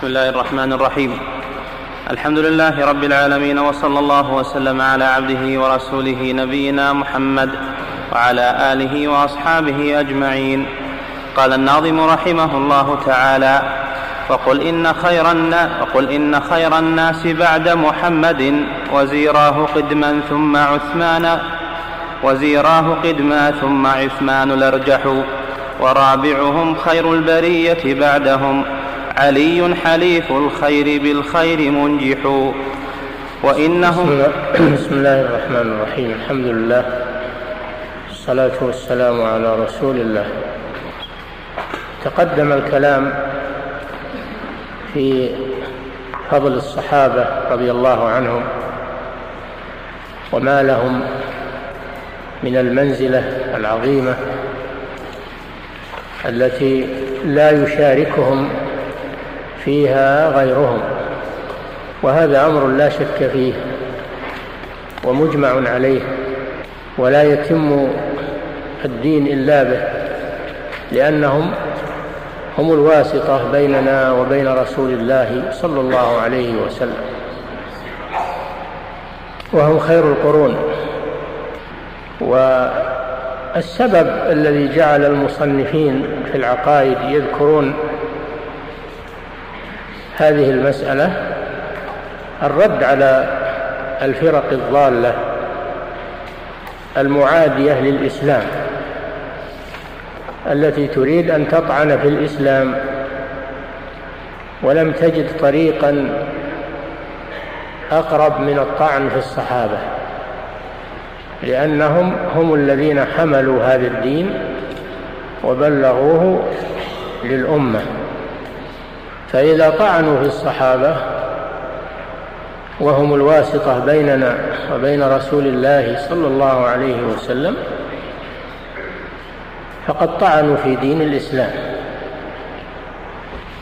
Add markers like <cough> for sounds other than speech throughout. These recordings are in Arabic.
بسم الله الرحمن الرحيم. الحمد لله رب العالمين وصلى الله وسلم على عبده ورسوله نبينا محمد وعلى آله وأصحابه أجمعين. قال الناظم رحمه الله تعالى وقل إن خير إن خير الناس بعد محمد وزيراه قدما ثم عثمان وزيراه قدما ثم عثمان الأرجح ورابعهم خير البرية بعدهم علي حليف الخير بالخير منجح. وإنهم بسم الله الرحمن الرحيم. الحمد لله. الصلاة والسلام على رسول الله. تقدم الكلام في فضل الصحابة رضي الله عنهم وما لهم من المنزلة العظيمة التي لا يشاركهم فيها غيرهم. وهذا أمر لا شك فيه ومجمع عليه ولا يتم الدين إلا به لأنهم هم الواسطة بيننا وبين رسول الله صلى الله عليه وسلم. وهم خير القرون. والسبب الذي جعل المصنفين في العقائد يذكرون هذه المسألة الرد على الفرق الضالة المعادية للإسلام التي تريد أن تطعن في الإسلام ولم تجد طريقا أقرب من الطعن في الصحابة لأنهم هم الذين حملوا هذا الدين وبلغوه للأمة. فإذا طعنوا في الصحابة وهم الواسطة بيننا وبين رسول الله صلى الله عليه وسلم فقد طعنوا في دين الإسلام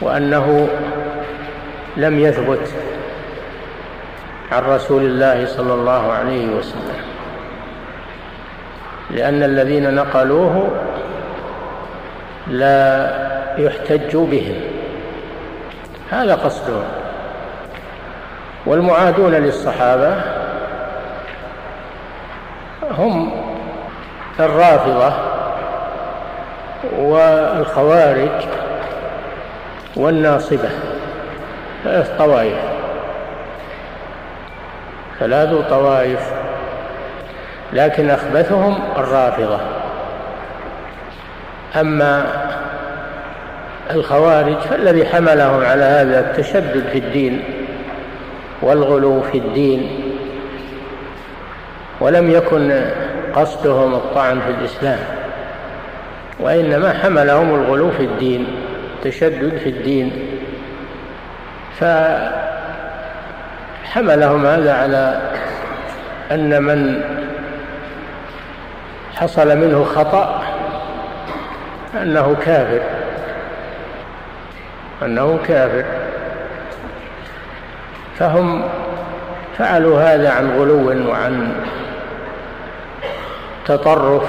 وأنه لم يثبت عن رسول الله صلى الله عليه وسلم لأن الذين نقلوه لا يحتج بهم. هذا قصدهم والمعادون للصحابة هم الرافضة والخوارج والناصبة ثلاث طوائف ثلاث طوائف لكن أخبثهم الرافضة. أما الخوارج فالذي حملهم على هذا التشدد في الدين والغلو في الدين ولم يكن قصدهم الطعن في الإسلام وإنما حملهم الغلو في الدين تشدد في الدين. فحملهم هذا على أن من حصل منه خطأ أنه كافر. أنه كافر. فهم فعلوا هذا عن غلو وعن تطرف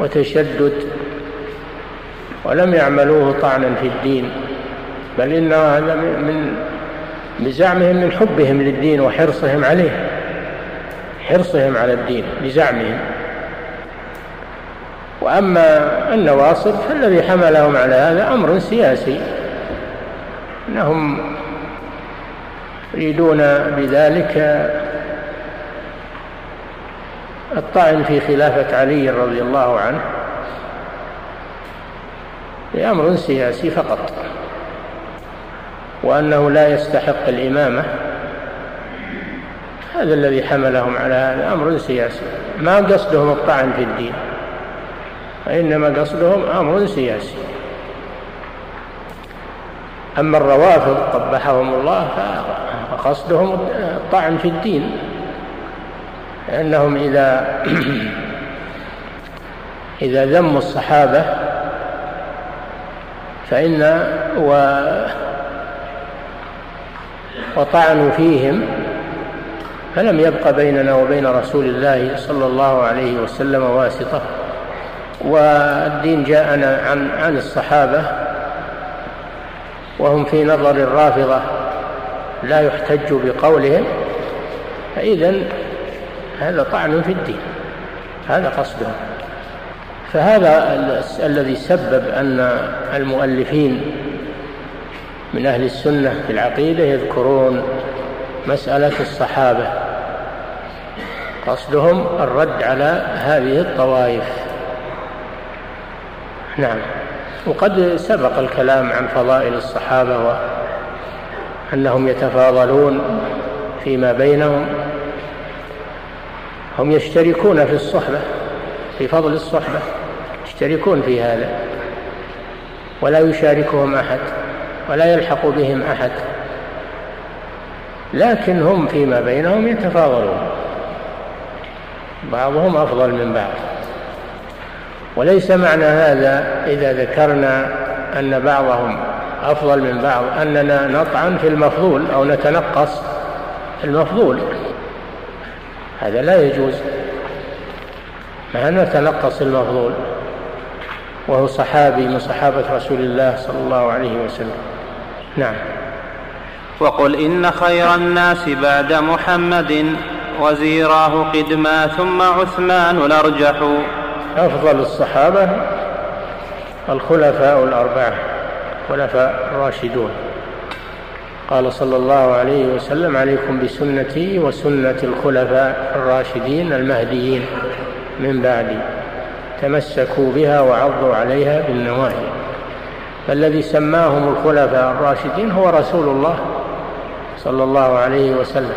وتشدد ولم يعملوه طعنا في الدين بل إن هذا من بزعمهم من حبهم للدين وحرصهم عليه حرصهم على الدين بزعمهم وأما النواصب فالذي حملهم على هذا أمر سياسي. أنهم يريدون بذلك الطعن في خلافة علي رضي الله عنه لأمر سياسي فقط. وأنه لا يستحق الإمامة. هذا الذي حملهم على هذا أمر سياسي. ما قصدهم الطعن في الدين؟ وإنما قصدهم أمر سياسي. أما الروافض قبحهم الله فقصدهم الطعن في الدين لأنهم إذا <clears throat> إذا ذموا الصحابة فإن و وطعنوا فيهم فلم يبق بيننا وبين رسول الله صلى الله عليه وسلم واسطة. والدين جاءنا عن عن الصحابة وهم في نظر الرافضة لا يحتج بقولهم فإذا هذا طعن في الدين هذا قصدهم فهذا الذي سبب أن المؤلفين من أهل السنة في العقيدة يذكرون مسألة الصحابة قصدهم الرد على هذه الطوائف. نعم. وقد سبق الكلام عن فضائل الصحابة وأنهم يتفاضلون فيما بينهم. هم يشتركون في الصحبة في فضل الصحبة يشتركون في هذا. ولا يشاركهم أحد ولا يلحق بهم أحد. لكن هم فيما بينهم يتفاضلون. بعضهم أفضل من بعض. وليس معنى هذا إذا ذكرنا أن بعضهم أفضل من بعض أننا نطعن في المفضول أو نتنقص المفضول. هذا لا يجوز. ما نتنقص المفضول؟ وهو صحابي من صحابة رسول الله صلى الله عليه وسلم. نعم. وقل إن خير الناس بعد محمد وزيراه قدما ثم عثمان الأرجح. أفضل الصحابة الخلفاء الأربعة خلفاء الراشدون. قال صلى الله عليه وسلم عليكم بسنتي وسنة الخلفاء الراشدين المهديين. من بعدي تمسكوا بها وعضوا عليها بالنواهي. فالذي سماهم الخلفاء الراشدين هو رسول الله صلى الله عليه وسلم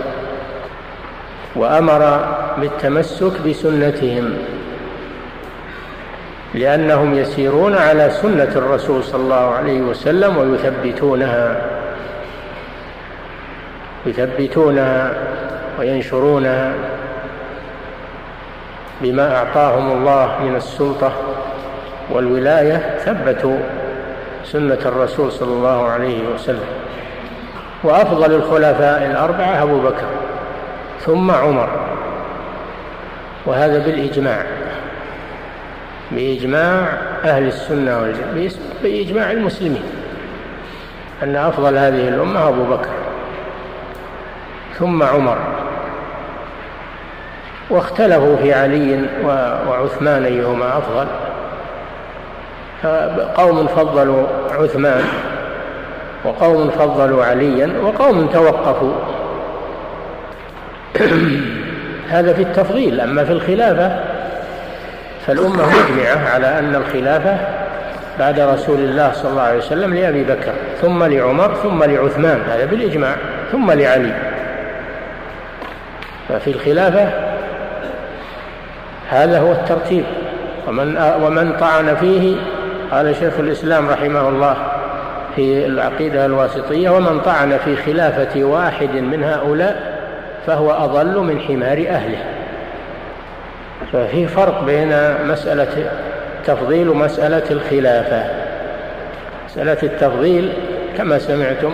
وأمر بالتمسك بسنتهم. لأنهم يسيرون على سنة الرسول صلى الله عليه وسلم ويثبتونها يثبتونها وينشرونها بما أعطاهم الله من السلطة والولاية ثبتوا سنة الرسول صلى الله عليه وسلم. وأفضل الخلفاء الأربعة أبو بكر ثم عمر وهذا بالإجماع. بإجماع أهل السنة والجماعة بإجماع المسلمين. أن أفضل هذه الأمة أبو بكر ثم عمر. واختلفوا في علي وعثمان أيهما أفضل. قوم فضلوا عثمان وقوم فضلوا عليا وقوم توقفوا. <clears throat> هذا في التفضيل أما في الخلافة فالأمة مجمعة على أن الخلافة بعد رسول الله صلى الله عليه وسلم لأبي بكر ثم لعمر ثم لعثمان هذا بالإجماع ثم لعلي. ففي الخلافة هذا هو الترتيب. ومن ومن طعن فيه قال شيخ الإسلام رحمه الله في العقيدة الواسطية ومن طعن في خلافة واحد من هؤلاء فهو أضل من حمار أهله. ففي فرق بين مسألة التفضيل ومسألة الخلافة. مسألة التفضيل كما سمعتم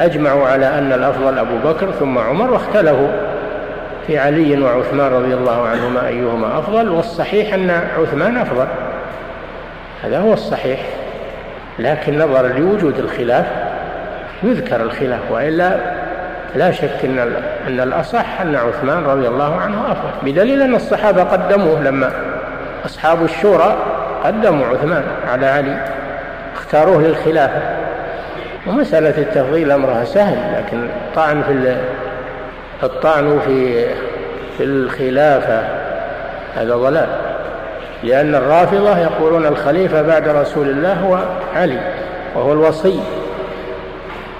أجمعوا على أن الأفضل أبو بكر ثم عمر واختلفوا في علي وعثمان رضي الله عنهما أيهما أفضل والصحيح أن عثمان أفضل. هذا هو الصحيح لكن نظرا لوجود الخلاف يذكر الخلاف وإلا لا شك أن أن الأصح أن عثمان رضي الله عنه أفضل. بدليل أن الصحابة قدموه لما أصحاب الشورى قدموا عثمان على علي اختاروه للخلافة. ومسألة التفضيل أمرها سهل لكن الطعن في الطعن في في الخلافة هذا ضلال. لأن الرافضة يقولون الخليفة بعد رسول الله هو علي وهو الوصي.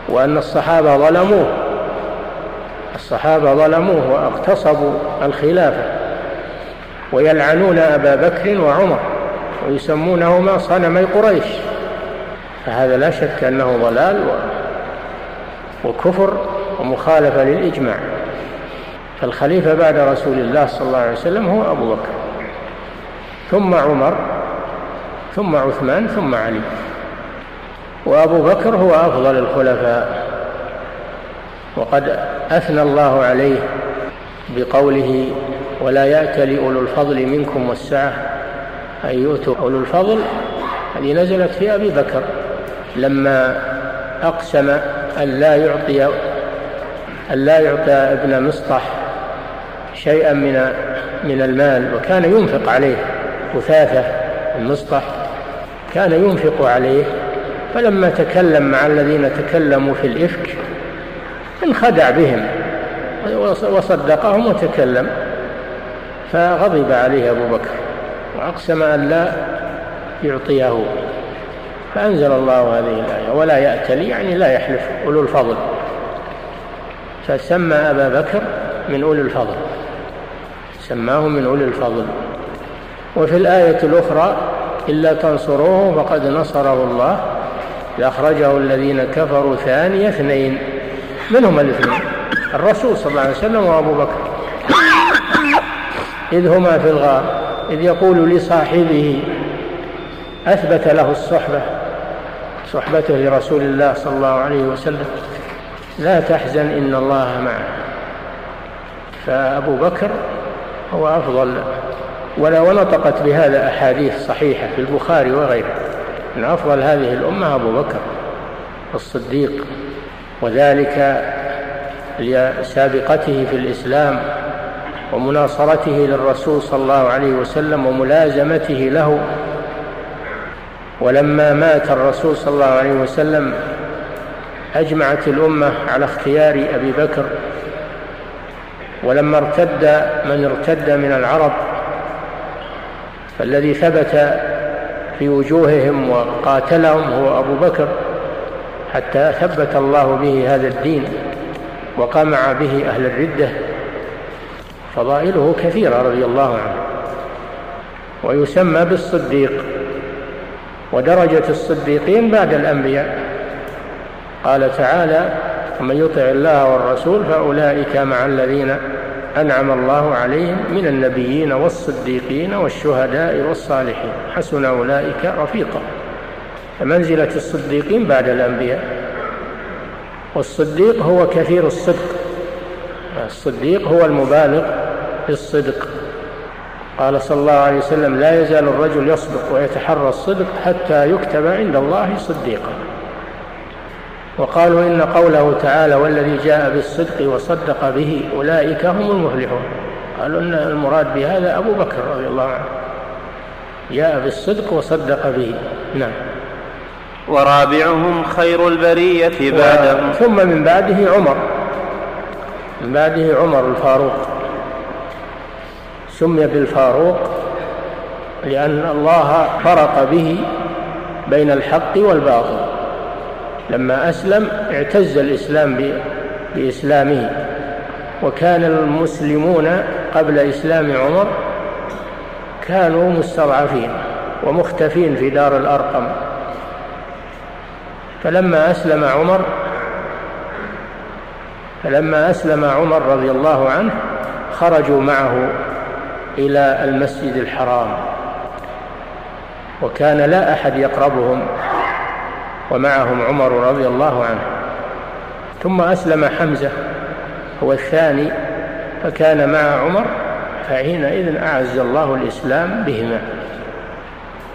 وأن الصحابة ظلموه. الصحابة ظلموه واغتصبوا الخلافة ويلعنون أبا بكر وعمر ويسمونهما صنمي قريش فهذا لا شك أنه ضلال وكفر ومخالفة للإجماع. فالخليفة بعد رسول الله صلى الله عليه وسلم هو أبو بكر ثم عمر ثم عثمان ثم علي وأبو بكر هو أفضل الخلفاء. وقد أثنى الله عليه بقوله ولا يأتل أولو الفضل منكم والسعة. أن يؤتوا أولو الفضل هذه نزلت في أبي بكر. لما أقسم أن لا يعطي أن لا يعطى ابن مصطح شيئا من من المال وكان ينفق عليه وثاثة المصطح كان ينفق عليه. فلما تكلم مع الذين تكلموا في الإفك انخدع بهم وصدقهم وتكلم فغضب عليه أبو بكر وأقسم أن لا يعطيه. فأنزل الله هذه الآية ولا يأتلي يعني لا يحلف أولو الفضل. فسمى أبا بكر من أولي الفضل سماه من أولي الفضل. وفي الآية الأخرى إلا تنصروه فقد نصره الله لأخرجه الذين كفروا ثاني اثنين. من هما الاثنين. الرسول صلى الله عليه وسلم وأبو بكر. إذ هما في الغار إذ يقول لصاحبه أثبت له الصحبة صحبته لرسول الله صلى الله عليه وسلم. لا تحزن إن الله معه. فأبو بكر هو أفضل ولا ونطقت بهذا أحاديث صحيحة في البخاري وغيره. من أفضل هذه الأمة أبو بكر الصديق. وذلك لسابقته في الإسلام ومناصرته للرسول صلى الله عليه وسلم وملازمته له. ولما مات الرسول صلى الله عليه وسلم أجمعت الأمة على اختيار أبي بكر. ولما ارتد من ارتد من العرب فالذي ثبت في وجوههم وقاتلهم هو أبو بكر. حتى ثبت الله به هذا الدين وقمع به أهل الردة. فضائله كثيرة رضي الله عنه. ويسمى بالصديق. ودرجة الصديقين بعد الأنبياء. قال تعالى ومن يطع الله والرسول فأولئك مع الذين أنعم الله عليهم من النبيين والصديقين والشهداء والصالحين. حسن أولئك رفيقا. فمنزلة الصديقين بعد الأنبياء. والصديق هو كثير الصدق. الصديق هو المبالغ في الصدق قال صلى الله عليه وسلم لا يزال الرجل يصدق ويتحرى الصدق حتى يكتب عند الله صديقا. وقالوا إن قوله تعالى والذي جاء بالصدق وصدق به أولئك هم المفلحون. قالوا إن المراد بهذا أبو بكر رضي الله عنه. جاء بالصدق وصدق به. نعم. ورابعهم خير البرية بعدهم. ثم من بعده عمر. من بعده عمر الفاروق. سمي بالفاروق لأن الله فرق به بين الحق والباطل. لما أسلم اعتز الإسلام بإسلامه. وكان المسلمون قبل إسلام عمر كانوا مستضعفين ومختفين في دار الأرقم. فلما أسلم عمر فلما أسلم عمر رضي الله عنه خرجوا معه إلى المسجد الحرام. وكان لا أحد يقربهم ومعهم عمر رضي الله عنه. ثم أسلم حمزة هو الثاني فكان مع عمر فحينئذ أعز الله الإسلام بهما.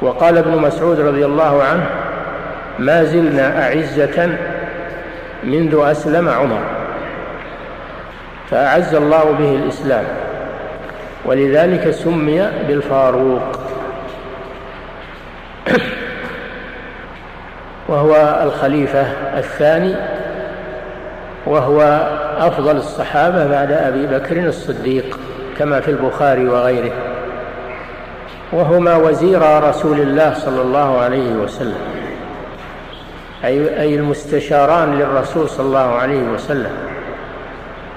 وقال ابن مسعود رضي الله عنه ما زلنا أعزة منذ أسلم عمر. فأعز الله به الإسلام ولذلك سمي بالفاروق. <coughs> وهو الخليفة الثاني وهو أفضل الصحابة بعد أبي بكر الصديق كما في البخاري وغيره. وهما وزيرا رسول الله صلى الله عليه وسلم. أي, المستشاران للرسول صلى الله عليه وسلم.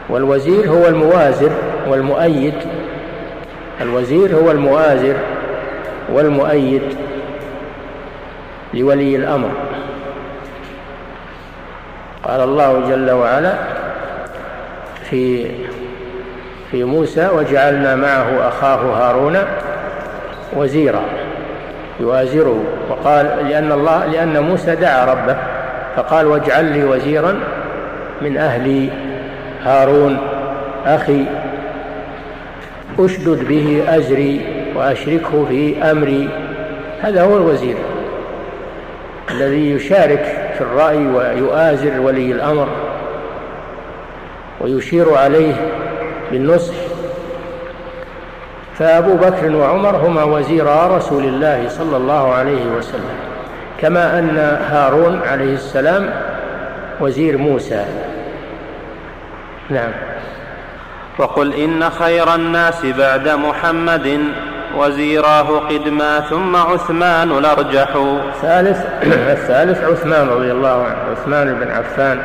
والوزير هو الموازر والمؤيد. الوزير هو المؤازر والمؤيد لولي الأمر. قال الله جل وعلا في في موسى وجعلنا معه أخاه هارون وزيرا. يوازره وقال لأن الله لأن موسى دعا ربه فقال واجعل لي وزيرا من أهلي هارون أخي أشدد به أزري وأشركه في أمري. هذا هو الوزير الذي يشارك في الرأي ويؤازر ولي الأمر ويشير عليه بالنصح فأبو بكر وعمر هما وزيرا رسول الله صلى الله عليه وسلم كما أن هارون عليه السلام وزير موسى. نعم. وقل إن خير الناس بعد محمد وزيراه قدما ثم عثمان الأرجح. ثالث <clears throat> الثالث عثمان رضي الله عنه عثمان بن عفان.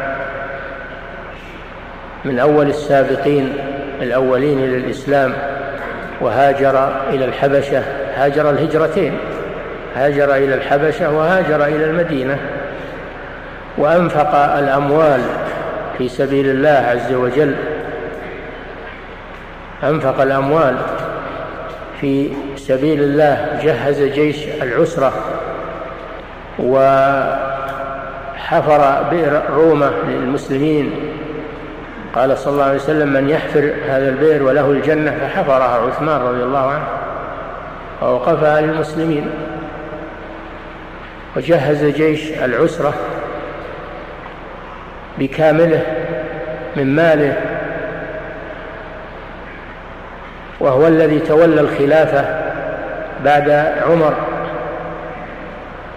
من أول السابقين الأولين إلى الإسلام وهاجر إلى الحبشة هاجر الهجرتين. هاجر إلى الحبشة وهاجر إلى المدينة. وأنفق الأموال في سبيل الله عز وجل. أنفق الأموال في سبيل الله جهز جيش العسرة وحفر بئر رومة للمسلمين. قال صلى الله عليه وسلم من يحفر هذا البئر وله الجنة فحفرها عثمان رضي الله عنه ووقفها للمسلمين وجهز جيش العسرة بكامله من ماله وهو الذي تولى الخلافة بعد عمر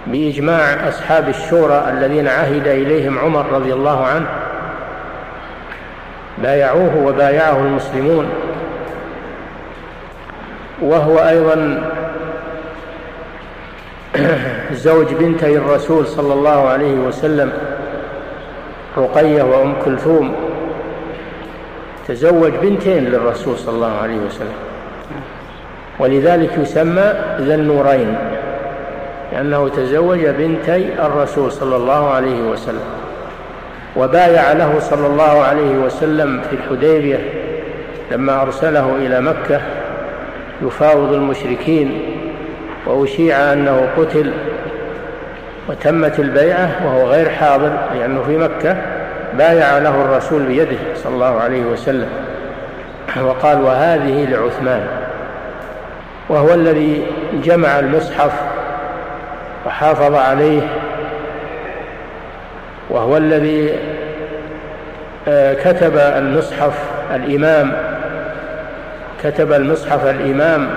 بإجماع أصحاب الشورى الذين عهد إليهم عمر رضي الله عنه بايعوه وبايعه المسلمون. وهو أيضا <clears throat> زوج بنتي الرسول صلى الله عليه وسلم رقية وأم كلثوم. تزوج بنتين للرسول صلى الله عليه وسلم. ولذلك يسمى ذا النورين لأنه تزوج بنتي الرسول صلى الله عليه وسلم. وبايع له صلى الله عليه وسلم في الحديبية لما أرسله إلى مكة يفاوض المشركين وأشيع أنه قتل وتمت البيعة وهو غير حاضر لأنه في مكة بايع له الرسول بيده صلى الله عليه وسلم وقال وهذه لعثمان وهو الذي جمع المصحف وحافظ عليه وهو الذي آه، كتب المصحف الإمام كتب المصحف الإمام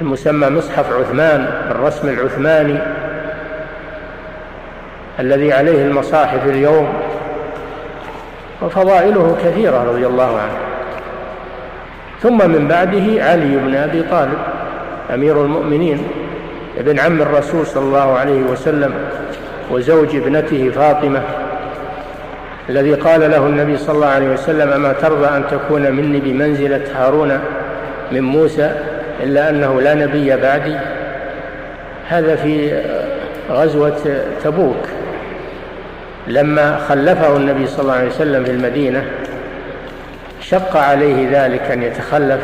المسمى مصحف عثمان بالرسم العثماني الذي عليه المصاحف اليوم وفضائله كثيرة رضي الله عنه. ثم من بعده علي بن أبي طالب أمير المؤمنين ابن عم الرسول صلى الله عليه وسلم وزوج ابنته فاطمة الذي قال له النبي صلى الله عليه وسلم أما ترضى أن تكون مني بمنزلة هارون من موسى إلا أنه لا نبي بعدي؟ هذا في غزوة تبوك لما خلفه النبي صلى الله عليه وسلم في المدينة شق عليه ذلك أن يتخلف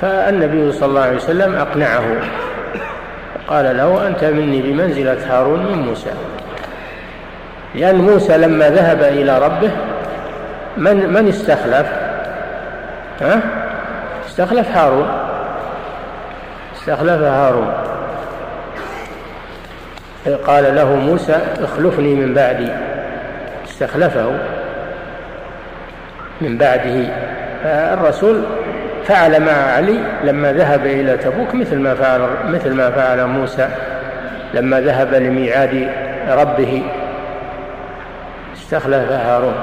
فالنبي صلى الله عليه وسلم أقنعه. قال له أنت مني بمنزلة هارون من موسى. لأن موسى لما ذهب إلى ربه من من استخلف؟ ها؟ استخلف هارون. استخلف هارون. قال له موسى اخلفني من بعدي. استخلفه من بعده. فالرسول فعل مع علي لما ذهب إلى تبوك مثل ما فعل مثل ما فعل موسى لما ذهب لميعاد ربه. استخلف هارون.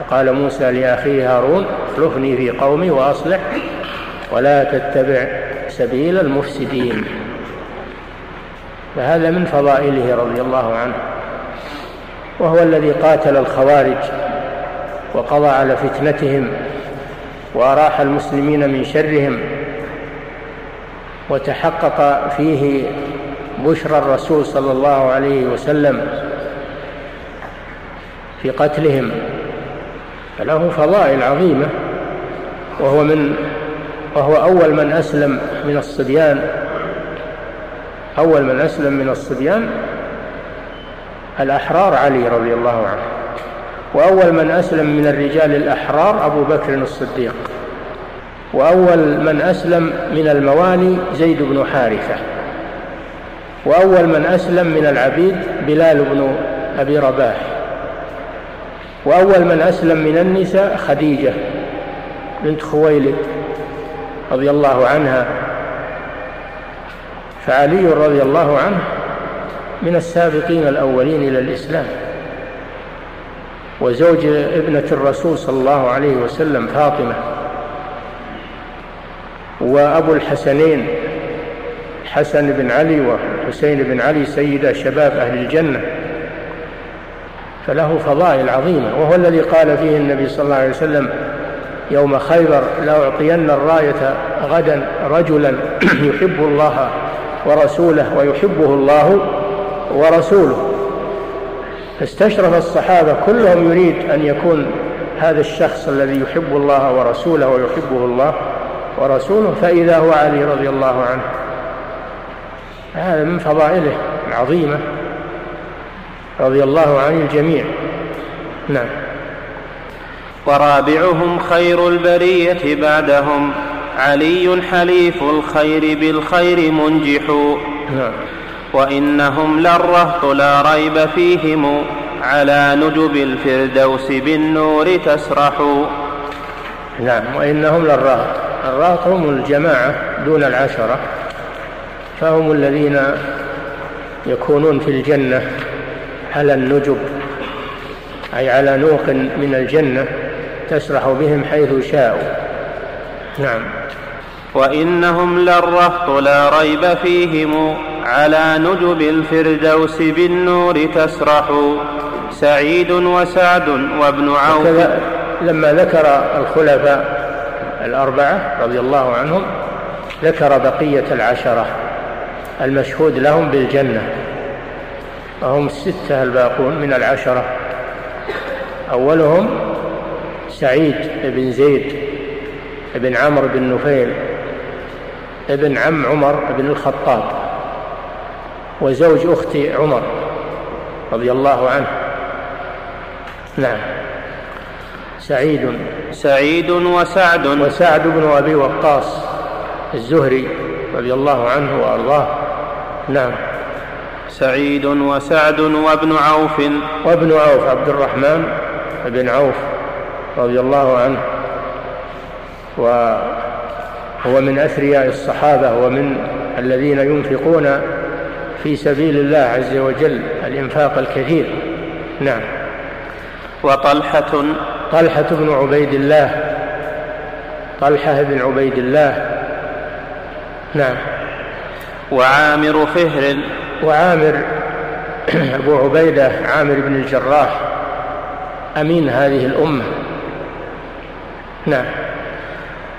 وقال موسى لأخيه هارون اخلفني في قومي وأصلح ولا تتبع سبيل المفسدين. فهذا من فضائله رضي الله عنه. وهو الذي قاتل الخوارج وقضى على فتنتهم وأراح المسلمين من شرهم وتحقق فيه بشرى الرسول صلى الله عليه وسلم في قتلهم. فله فضائل عظيمة وهو من وهو أول من أسلم من الصبيان. أول من أسلم من الصبيان الأحرار علي رضي الله عنه. وأول من أسلم من الرجال الأحرار أبو بكر الصديق. وأول من أسلم من الموالي زيد بن حارثة. وأول من أسلم من العبيد بلال بن أبي رباح. وأول من أسلم من النساء خديجة بنت خويلد رضي الله عنها. فعلي رضي الله عنه من السابقين الأولين إلى الإسلام. وزوج ابنة الرسول صلى الله عليه وسلم فاطمة وأبو الحسنين حسن بن علي وحسين بن علي سيدا شباب أهل الجنة. فله فضائل عظيمة وهو الذي قال فيه النبي صلى الله عليه وسلم يوم خيبر لأعطين الراية غدا رجلا يحب الله ورسوله ويحبه الله ورسوله. فاستشرف الصحابة كلهم يريد أن يكون هذا الشخص الذي يحب الله ورسوله ويحبه الله ورسوله فإذا هو علي رضي الله عنه. هذا من فضائله العظيمة رضي الله عن الجميع. نعم. ورابعهم خير البرية بعدهم علي حليف الخير بالخير منجح. نعم. وإنهم للرهط لا ريب فيهم على نجب الفردوس بالنور تسرح. نعم وإنهم للرهط. الرهط هم الجماعة دون العشرة فهم الذين يكونون في الجنة على النجب أي على نوق من الجنة تسرح بهم حيث شاءوا. نعم. وإنهم للرهط لا ريب فيهم على نجب الفردوس بالنور تسرح سعيد وسعد وابن عوف لما ذكر الخلفاء الأربعة رضي الله عنهم ذكر بقية العشرة المشهود لهم بالجنة. وهم الستة الباقون من العشرة. أولهم سعيد بن زيد بن عمرو بن نفيل ابن عم عمر بن الخطاب. وزوج أخت عمر رضي الله عنه. نعم. سعيد. سعيد وسعد. وسعد بن أبي وقاص الزهري رضي الله عنه وأرضاه. نعم. سعيد وسعد وابن عوف. وابن عوف عبد الرحمن بن عوف رضي الله عنه. وهو من أثرياء الصحابة ومن الذين ينفقون في سبيل الله عز وجل الإنفاق الكثير. نعم. وطلحة طلحة بن عبيد الله. طلحة بن عبيد الله. نعم. وعامر فهر. وعامر <clears throat> أبو عبيدة عامر بن الجراح أمين هذه الأمة. نعم.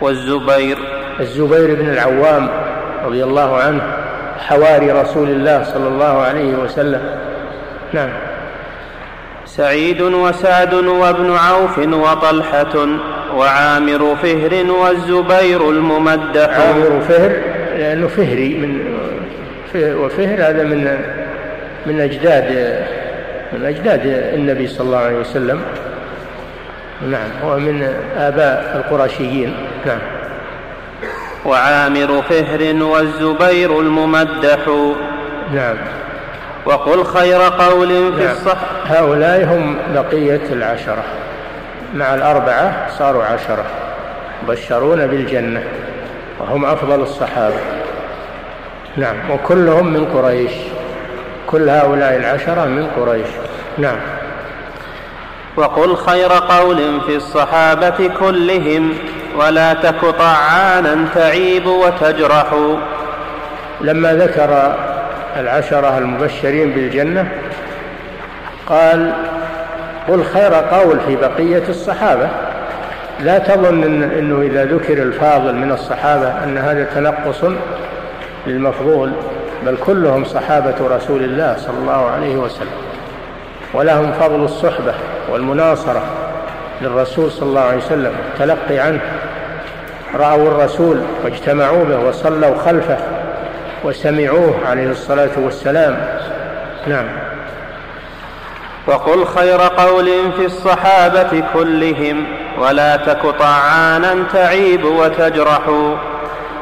والزبير. الزبير بن العوام رضي الله عنه. حواري رسول الله صلى الله عليه وسلم. نعم. سعيد وسعد وابن عوف وطلحة وعامر فهر والزبير الممدح. عامر فهر لأنه فهري من وفهر هذا من من أجداد من أجداد النبي صلى الله عليه وسلم. نعم. هو من آباء القرشيين نعم. وعامر فهر والزبير الممدح. نعم. وقل خير قول في نعم. الصح. هؤلاء هم بقية العشرة. مع الأربعة صاروا عشرة. بشرون بالجنة. وهم أفضل الصحابة. نعم. وكلهم من قريش. كل هؤلاء العشرة من قريش. نعم. وقل خير قول في الصحابة كلهم. ولا تك طعانا تعيب وتجرح. لما ذكر العشرة المبشرين بالجنة قال قل خير قول في بقية الصحابة. لا تظن إن أنه إذا ذكر الفاضل من الصحابة أن هذا تنقص للمفضول بل كلهم صحابة رسول الله صلى الله عليه وسلم ولهم فضل الصحبة والمناصرة للرسول صلى الله عليه وسلم التلقي عنه. رأوا الرسول واجتمعوا به وصلوا خلفه وسمعوه عليه الصلاة والسلام. نعم. وقل خير قول في الصحابة كلهم ولا تك طعانا تعيب وتجرح.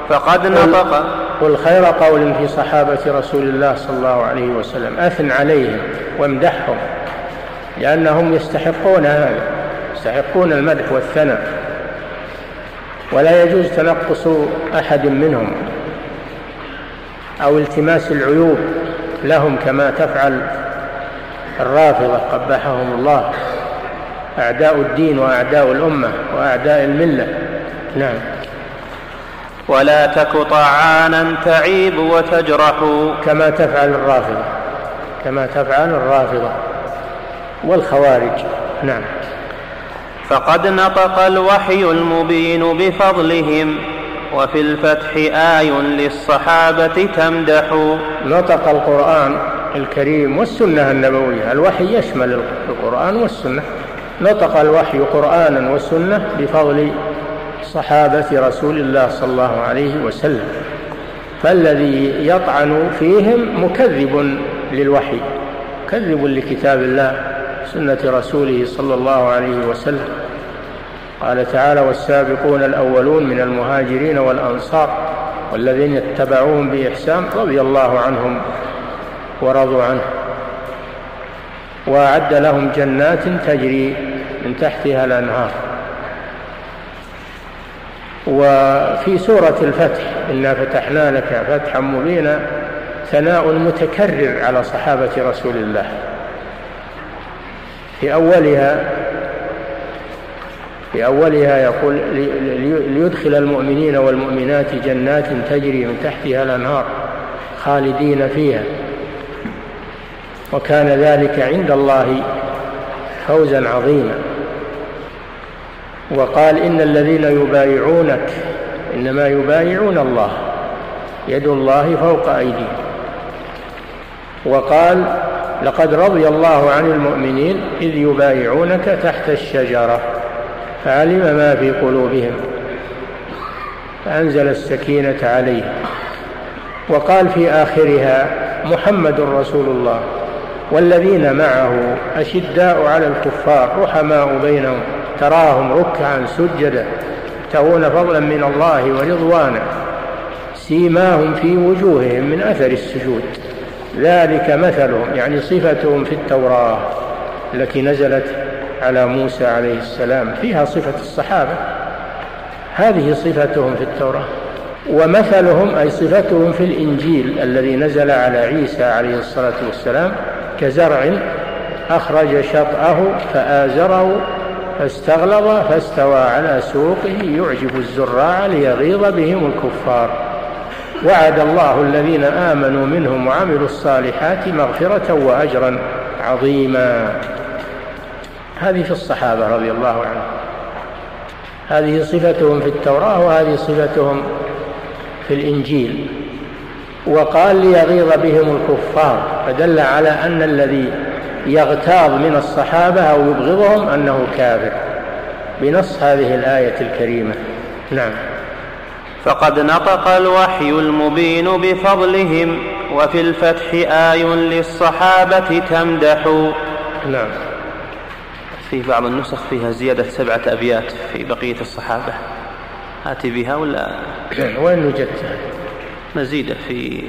فقد نطق. قل خير قول في صحابة رسول الله صلى الله عليه وسلم. أثن عليهم وامدحهم لأنهم يستحقون هذا يستحقون المدح والثناء. ولا يجوز تنقص أحد منهم أو التماس العيوب لهم كما تفعل الرافضة قبحهم الله. أعداء الدين وأعداء الأمة وأعداء الملة. نعم. ولا تك طعانا تعيب وتجرح. كما تفعل الرافضة. كما تفعل الرافضة والخوارج. نعم. فقد نطق الوحي المبين بفضلهم وفي الفتح آي للصحابة تمدح. نطق القرآن الكريم والسنة النبوية الوحي يشمل القرآن والسنة. نطق الوحي قرآنا وسنة بفضل صحابة رسول الله صلى الله عليه وسلم. فالذي يطعن فيهم مكذب للوحي مكذب لكتاب الله. سنة رسوله صلى الله عليه وسلم. قال تعالى والسابقون الأولون من المهاجرين والأنصار والذين اتبعوهم بإحسان رضي الله عنهم ورضوا عنه. وأعد لهم جنات تجري من تحتها الأنهار. وفي سورة الفتح إنا فتحنا لك فتحا مبينا ثناء متكرر على صحابة رسول الله. في أولها في أولها يقول ليدخل المؤمنين والمؤمنات جنات تجري من تحتها الأنهار خالدين فيها. وكان ذلك عند الله فوزا عظيما. وقال إن الذين يبايعونك إنما يبايعون الله يد الله فوق أيديهم. وقال لقد رضي الله عن المؤمنين إذ يبايعونك تحت الشجرة فعلم ما في قلوبهم فأنزل السكينة عليهم وقال في آخرها محمد رسول الله والذين معه أشداء على الكفار رحماء بينهم تراهم ركعا سجدا يبتغون فضلا من الله ورضوانا سيماهم في وجوههم من أثر السجود. ذلك مثلهم يعني صفتهم في التوراة التي نزلت على موسى عليه السلام فيها صفة الصحابة. هذه صفتهم في التوراة. ومثلهم أي صفتهم في الإنجيل الذي نزل على عيسى عليه الصلاة والسلام كزرع أخرج شطأه فآزره فاستغلظ فاستوى على سوقه يعجب الزراع ليغيظ بهم الكفار. وعد الله الذين آمنوا منهم وعملوا الصالحات مغفرة وأجرا عظيما. هذه في الصحابة رضي الله عنهم. هذه صفتهم في التوراة وهذه صفتهم في الإنجيل. وقال ليغيظ بهم الكفار فدل على أن الذي يغتاظ من الصحابة أو يبغضهم أنه كافر. بنص هذه الآية الكريمة. نعم. فقد نطق الوحي المبين بفضلهم وفي الفتح آي للصحابة تمدح نعم. في بعض النسخ فيها زيادة سبعة أبيات في بقية الصحابة. آتي بها ولا؟ <coughs> وين وجدتها؟ مزيدة في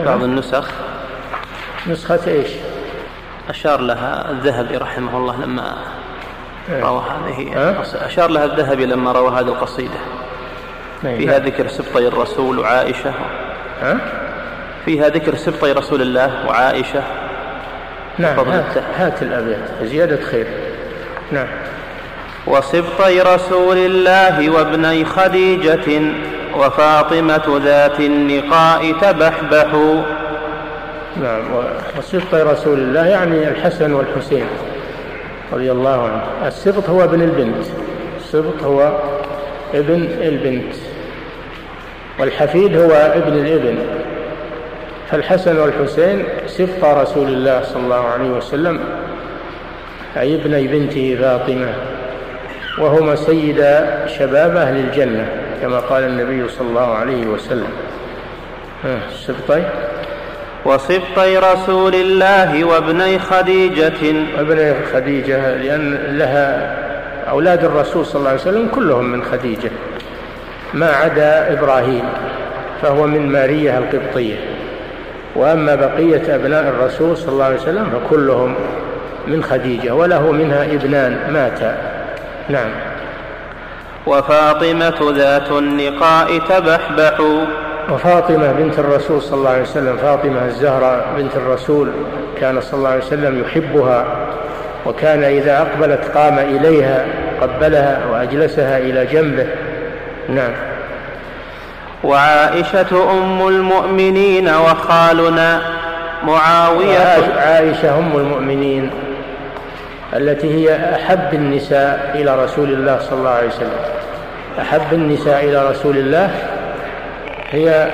بعض النسخ. نسخة إيش؟ أشار لها الذهبي رحمه الله لما إيه. روى هذه. أشار لها الذهبي لما روى هذه القصيدة. فيها ذكر سبطي الرسول وعائشة. فيها ذكر سبطي رسول الله وعائشة. نعم هات, هات الأبيات. زيادة خير. نعم. وسبطي رسول الله وابني خديجة وفاطمة ذات النقاء تبحبح. نعم وسبطي رسول الله يعني الحسن والحسين رضي الله عنه. السبط هو ابن البنت. السبط هو ابن البنت. والحفيد هو ابن الابن فالحسن والحسين سبط رسول الله صلى الله عليه وسلم أي ابني بنته فاطمة وهما سيدا شباب أهل الجنة كما قال النبي صلى الله عليه وسلم. سبطي وصبطي رسول الله وابني خديجة. ابني خديجة لأن لها أولاد الرسول صلى الله عليه وسلم كلهم من خديجة. ما عدا إبراهيم فهو من مارية القبطية. وأما بقية أبناء الرسول صلى الله عليه وسلم فكلهم من خديجة وله منها ابنان ماتا. نعم. وفاطمة ذات النقاء تبحبح. وفاطمة بنت الرسول صلى الله عليه وسلم فاطمة الزهراء بنت الرسول كان صلى الله عليه وسلم يحبها وكان إذا أقبلت قام إليها قبلها وأجلسها إلى جنبه نعم. وعائشة أم المؤمنين وخالنا معاوية عائشة أم المؤمنين التي هي أحب النساء إلى رسول الله صلى الله عليه وسلم. أحب النساء إلى رسول الله هي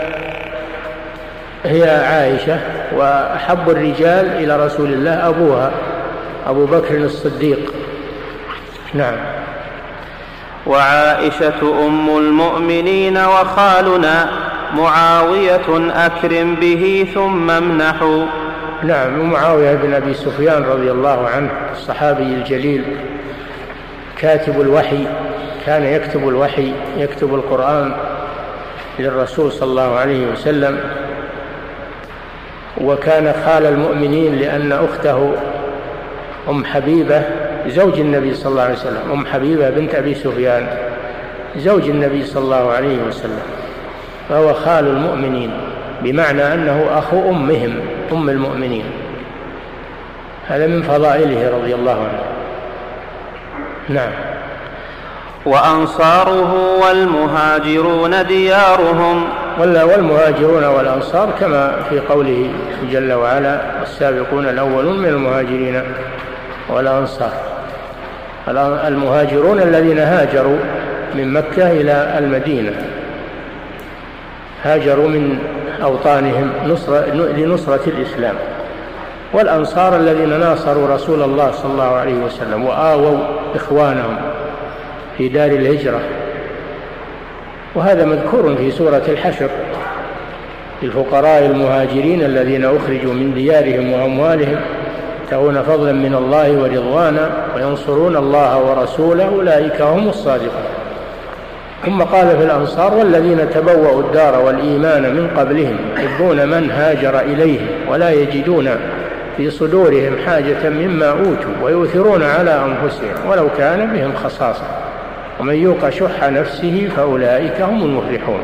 هي عائشة وأحب الرجال إلى رسول الله أبوها أبو بكر الصديق. نعم. وعائشة أم المؤمنين وخالنا معاوية أكرم به ثم امنحوا. نعم ومعاوية بن أبي سفيان رضي الله عنه الصحابي الجليل كاتب الوحي كان يكتب الوحي يكتب القرآن للرسول صلى الله عليه وسلم وكان خال المؤمنين لأن أخته أم حبيبة زوج النبي صلى الله عليه وسلم أم حبيبة بنت أبي سفيان زوج النبي صلى الله عليه وسلم فهو خال المؤمنين بمعنى أنه أخو أمهم أم المؤمنين. هذا من فضائله رضي الله عنه. نعم. وأنصاره والمهاجرون ديارهم. والمهاجرون والأنصار كما في قوله جل وعلا السابقون الأولون من المهاجرين والأنصار. المهاجرون الذين هاجروا من مكة إلى المدينة. هاجروا من أوطانهم نصر لنصرة الإسلام. والأنصار الذين ناصروا رسول الله صلى الله عليه وسلم وآووا إخوانهم في دار الهجرة. وهذا مذكور في سورة الحشر. الفقراء المهاجرين الذين أخرجوا من ديارهم وأموالهم يبتغون فضلا من الله ورضوانا وينصرون الله ورسوله أولئك هم الصادقون. ثم قال في الأنصار والذين تبوأوا الدار والإيمان من قبلهم يحبون من هاجر إليهم ولا يجدون في صدورهم حاجة مما أوتوا ويؤثرون على أنفسهم ولو كان بهم خصاصة. ومن يوق شح نفسه فأولئك هم المفلحون.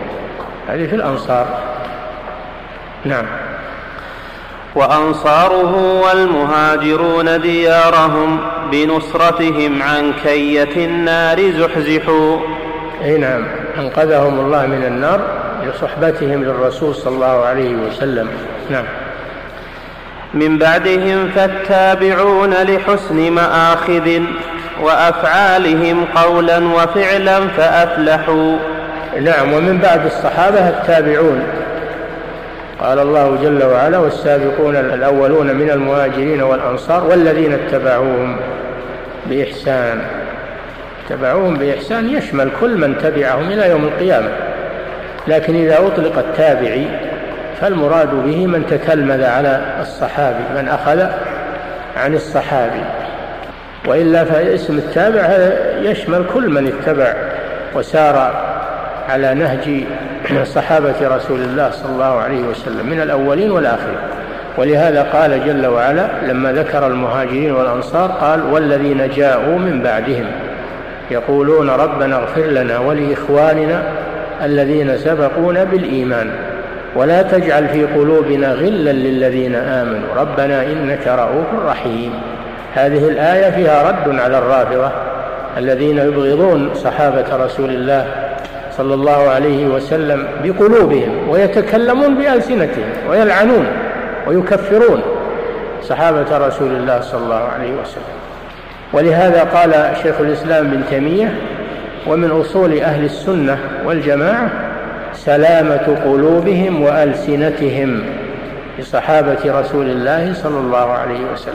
هذه في الأنصار. نعم. وأنصاره والمهاجرون ديارهم بنصرتهم عن كية النار زحزحوا. أي نعم. أنقذهم الله من النار لصحبتهم للرسول صلى الله عليه وسلم. نعم. من بعدهم فالتابعون لحسن مآخذ وأفعالهم قولا وفعلا فأفلحوا. نعم. ومن بعد الصحابة التابعون. قال الله جل وعلا والسابقون الأولون من المهاجرين والأنصار والذين اتبعوهم بإحسان. اتبعوهم بإحسان يشمل كل من تبعهم إلى يوم القيامة. لكن إذا أطلق التابعي فالمراد به من تتلمذ على الصحابي من أخذ عن الصحابي. وإلا فاسم التابع يشمل كل من اتبع وسار على نهج صحابة رسول الله صلى الله عليه وسلم من الأولين والآخرين. ولهذا قال جل وعلا لما ذكر المهاجرين والأنصار قال والذين جاءوا من بعدهم. يقولون ربنا اغفر لنا ولإخواننا الذين سبقونا بالإيمان ولا تجعل في قلوبنا غلا للذين آمنوا. ربنا إنك رؤوف رحيم. هذه الآية فيها رد على الرافضة الذين يبغضون صحابة رسول الله صلى الله عليه وسلم بقلوبهم ويتكلمون بألسنتهم ويلعنون ويكفرون صحابة رسول الله صلى الله عليه وسلم. ولهذا قال شيخ الإسلام بن تيمية ومن أصول أهل السنة والجماعة سلامة قلوبهم وألسنتهم لصحابة رسول الله صلى الله عليه وسلم.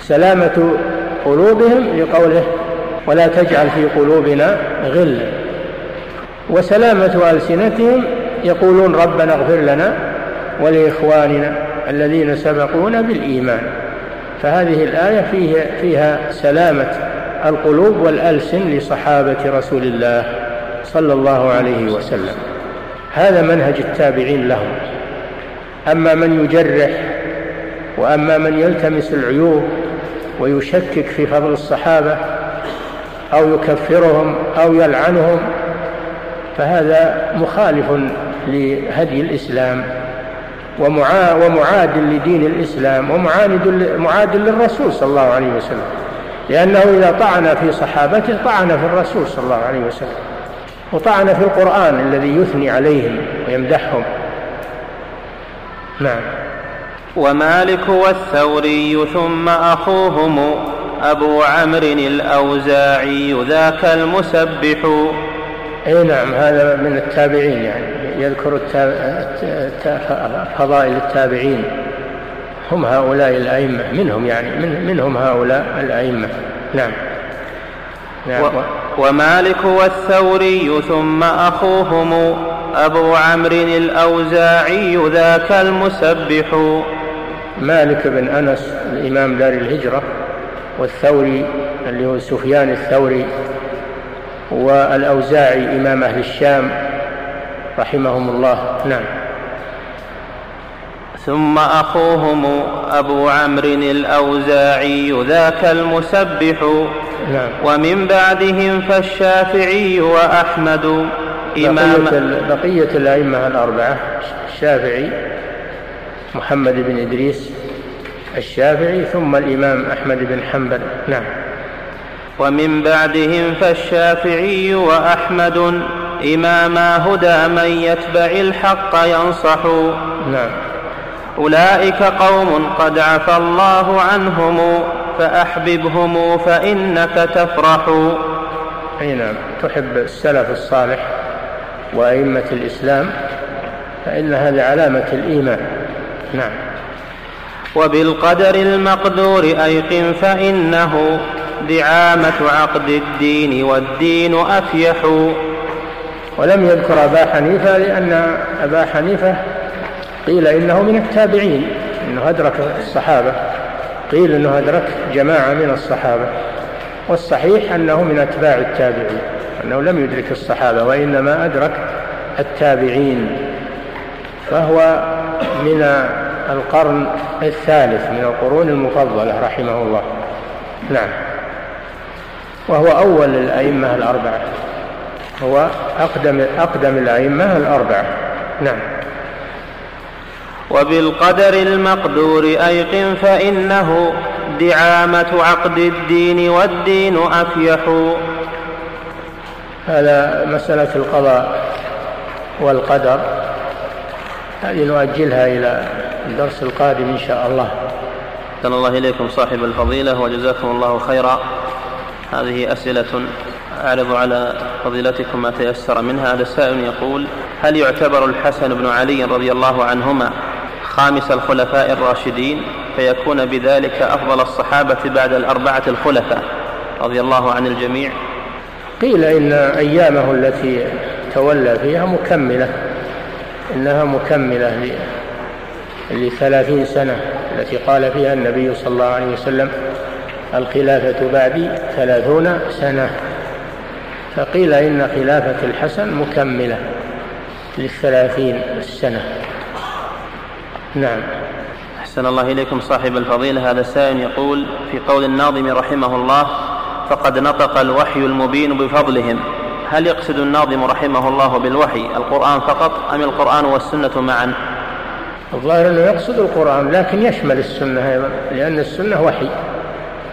سلامة قلوبهم لقوله ولا تجعل في قلوبنا غلا. وسلامة ألسنتهم يقولون ربنا اغفر لنا ولإخواننا الذين سبقونا بالإيمان. فهذه الآية فيها, فيها سلامة القلوب والألسن لصحابة رسول الله صلى الله عليه وسلم. هذا منهج التابعين لهم. أما من يجرح وأما من يلتمس العيوب ويشكك في فضل الصحابة أو يكفرهم أو يلعنهم فهذا مخالف لهدي الإسلام ومعاد لدين الإسلام ومعاند معاد للرسول صلى الله عليه وسلم. لأنه إذا طعن في صحابته طعن في الرسول صلى الله عليه وسلم وطعن في القرآن الذي يثني عليهم ويمدحهم. نعم. ومالك والثوري ثم أخوهم أبو عمرو الأوزاعي ذاك المسبح. أي نعم هذا من التابعين يعني يذكر فضائل التابعين. هم هؤلاء الأئمة منهم يعني من منهم هؤلاء الأئمة. نعم. نعم. و ومالك والثوري ثم أخوهم أبو عمرو الأوزاعي ذاك المسبح. مالك بن أنس الإمام دار الهجرة والثوري اللي هو سفيان الثوري. والأوزاعي إمام أهل الشام رحمهم الله. نعم. ثم أخوهم أبو عمرو الأوزاعي ذاك المسبح. نعم. ومن بعدهم فالشافعي وأحمد إمام بقية, بقية الأئمة الأربعة الشافعي محمد بن إدريس الشافعي ثم الإمام أحمد بن حنبل. نعم. ومن بعدهم فالشافعي وأحمد إماما هدى من يتبع الحق ينصح. نعم. أولئك قوم قد عفى الله عنهم فأحببهم فإنك تفرح. أي نعم. تحب السلف الصالح وأئمة الإسلام فإن هذه علامة الإيمان. نعم. وبالقدر المقدور أيقن فإنه دعامة عقد الدين والدين أفيح. ولم يذكر أبا حنيفة لأن أبا حنيفة قيل إنه من التابعين إنه أدرك الصحابة قيل إنه أدرك جماعة من الصحابة والصحيح أنه من أتباع التابعين أنه لم يدرك الصحابة وإنما أدرك التابعين فهو من القرن الثالث من القرون المفضلة رحمه الله. نعم. وهو أول الأئمة الأربعة. هو أقدم أقدم الأئمة الأربعة. نعم. وبالقدر المقدور أيقن فإنه دعامة عقد الدين والدين أفيح. هذا مسألة القضاء والقدر. هذه نؤجلها إلى الدرس القادم إن شاء الله. أحسن الله إليكم صاحب الفضيلة وجزاكم الله خيرا. هذه أسئلة أعرض على فضيلتكم ما تيسر منها. هذا السائل يقول هل يعتبر الحسن بن علي رضي الله عنهما خامس الخلفاء الراشدين؟ فيكون بذلك أفضل الصحابة بعد الأربعة الخلفاء. رضي الله عن الجميع. قيل إن أيامه التي تولى فيها مكملة إنها مكملة لثلاثين سنة التي قال فيها النبي صلى الله عليه وسلم الخلافة بعدي ثلاثون سنة. فقيل إن خلافة الحسن مكملة للثلاثين سنة. نعم. أحسن الله إليكم صاحب الفضيلة. هذا سائل يقول في قول الناظم رحمه الله فقد نطق الوحي المبين بفضلهم. هل يقصد الناظم رحمه الله بالوحي القرآن فقط أم القرآن والسنة معا؟ الظاهر أنه يقصد القرآن لكن يشمل السنة أيضا لأن السنة وحي.